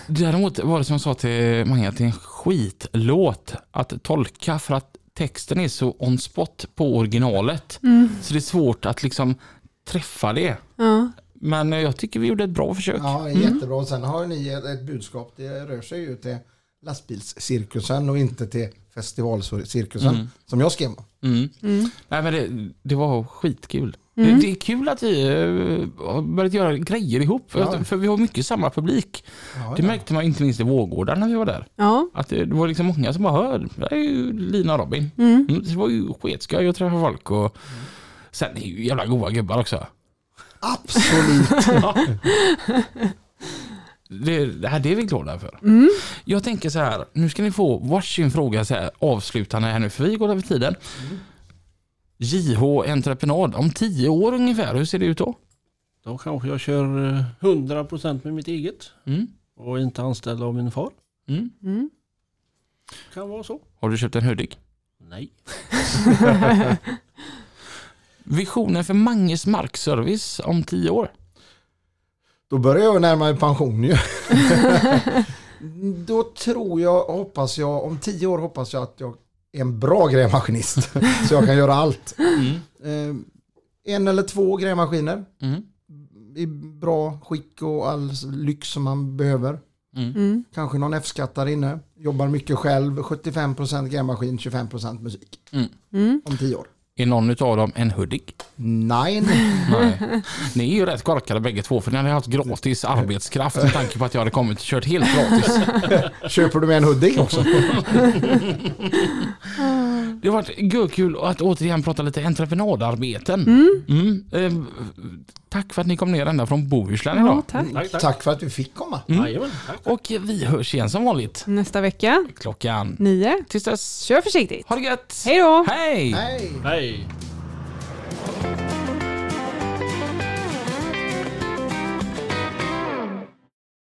Däremot var det som jag sa till Mange att det är en skitlåt att tolka för att texten är så on spot på originalet. Så det är svårt att liksom träffa det. Ja. Men eh, jag tycker vi gjorde ett bra försök. Ja, jättebra. Och sen har ni ett, ett budskap. Det rör sig ju till lastbilscirkusen och inte till festivalcirkusen. Som jag skrev om. Mm. Nej, men det, det var skitkul. Det, det är kul att vi eh, har börjat göra grejer ihop. Ja. För vi har mycket samma publik. Ja, Det ja. märkte man inte minst i Vårgårda när vi var där. Ja. Att det, det var liksom många som bara hör, det är ju Lina och Robin. Mm. Det var ju sketskoj att träffa folk och sen är ju jävla goa gubbar också. Absolut. Det, det, här, det är vi glada för. Jag tänker så här, nu ska ni få varsin fråga så här, avslutande här nu, för vi går över tiden. JH Entreprenad, om tio år ungefär, hur ser det ut då? Då kanske jag kör eh, 100% med mitt eget. Mm. Och inte anställd av min far. Mm. Mm. Kan vara så. Har du köpt en Hudik? Nej. Visionen för Manges markservice om tio år? Då börjar jag närma mig pension ju. Då tror jag, hoppas jag, om tio år hoppas jag att jag är en bra grävmaskinist. så jag kan göra allt. Eh, en eller två grävmaskiner Mm. i bra skick och all lyx som man behöver. Mm. Kanske någon F-skatt där inne. Jobbar mycket själv. 75% grävmaskin, 25% musik. Mm. Om tio år. Är någon utav dem en Hudik? Nej. Nej. Ni är ju rätt korkade bägge två för ni hade haft gratis arbetskraft med tanke på att jag hade kommit och kört helt gratis. Köper du med en Hudik också? Det har varit görkul att återigen prata lite entreprenadarbeten. Mm. Eh, Tack för att ni kom ner ända från Bohuslän ja, idag. Tack. Mm. Tack, tack. tack. för att du fick komma. Mm. Jajamän, och vi hörs igen som vanligt. Nästa vecka. Klockan nio. Tills dess. Kör försiktigt. Ha det gött. Hej då. Hej. Hej.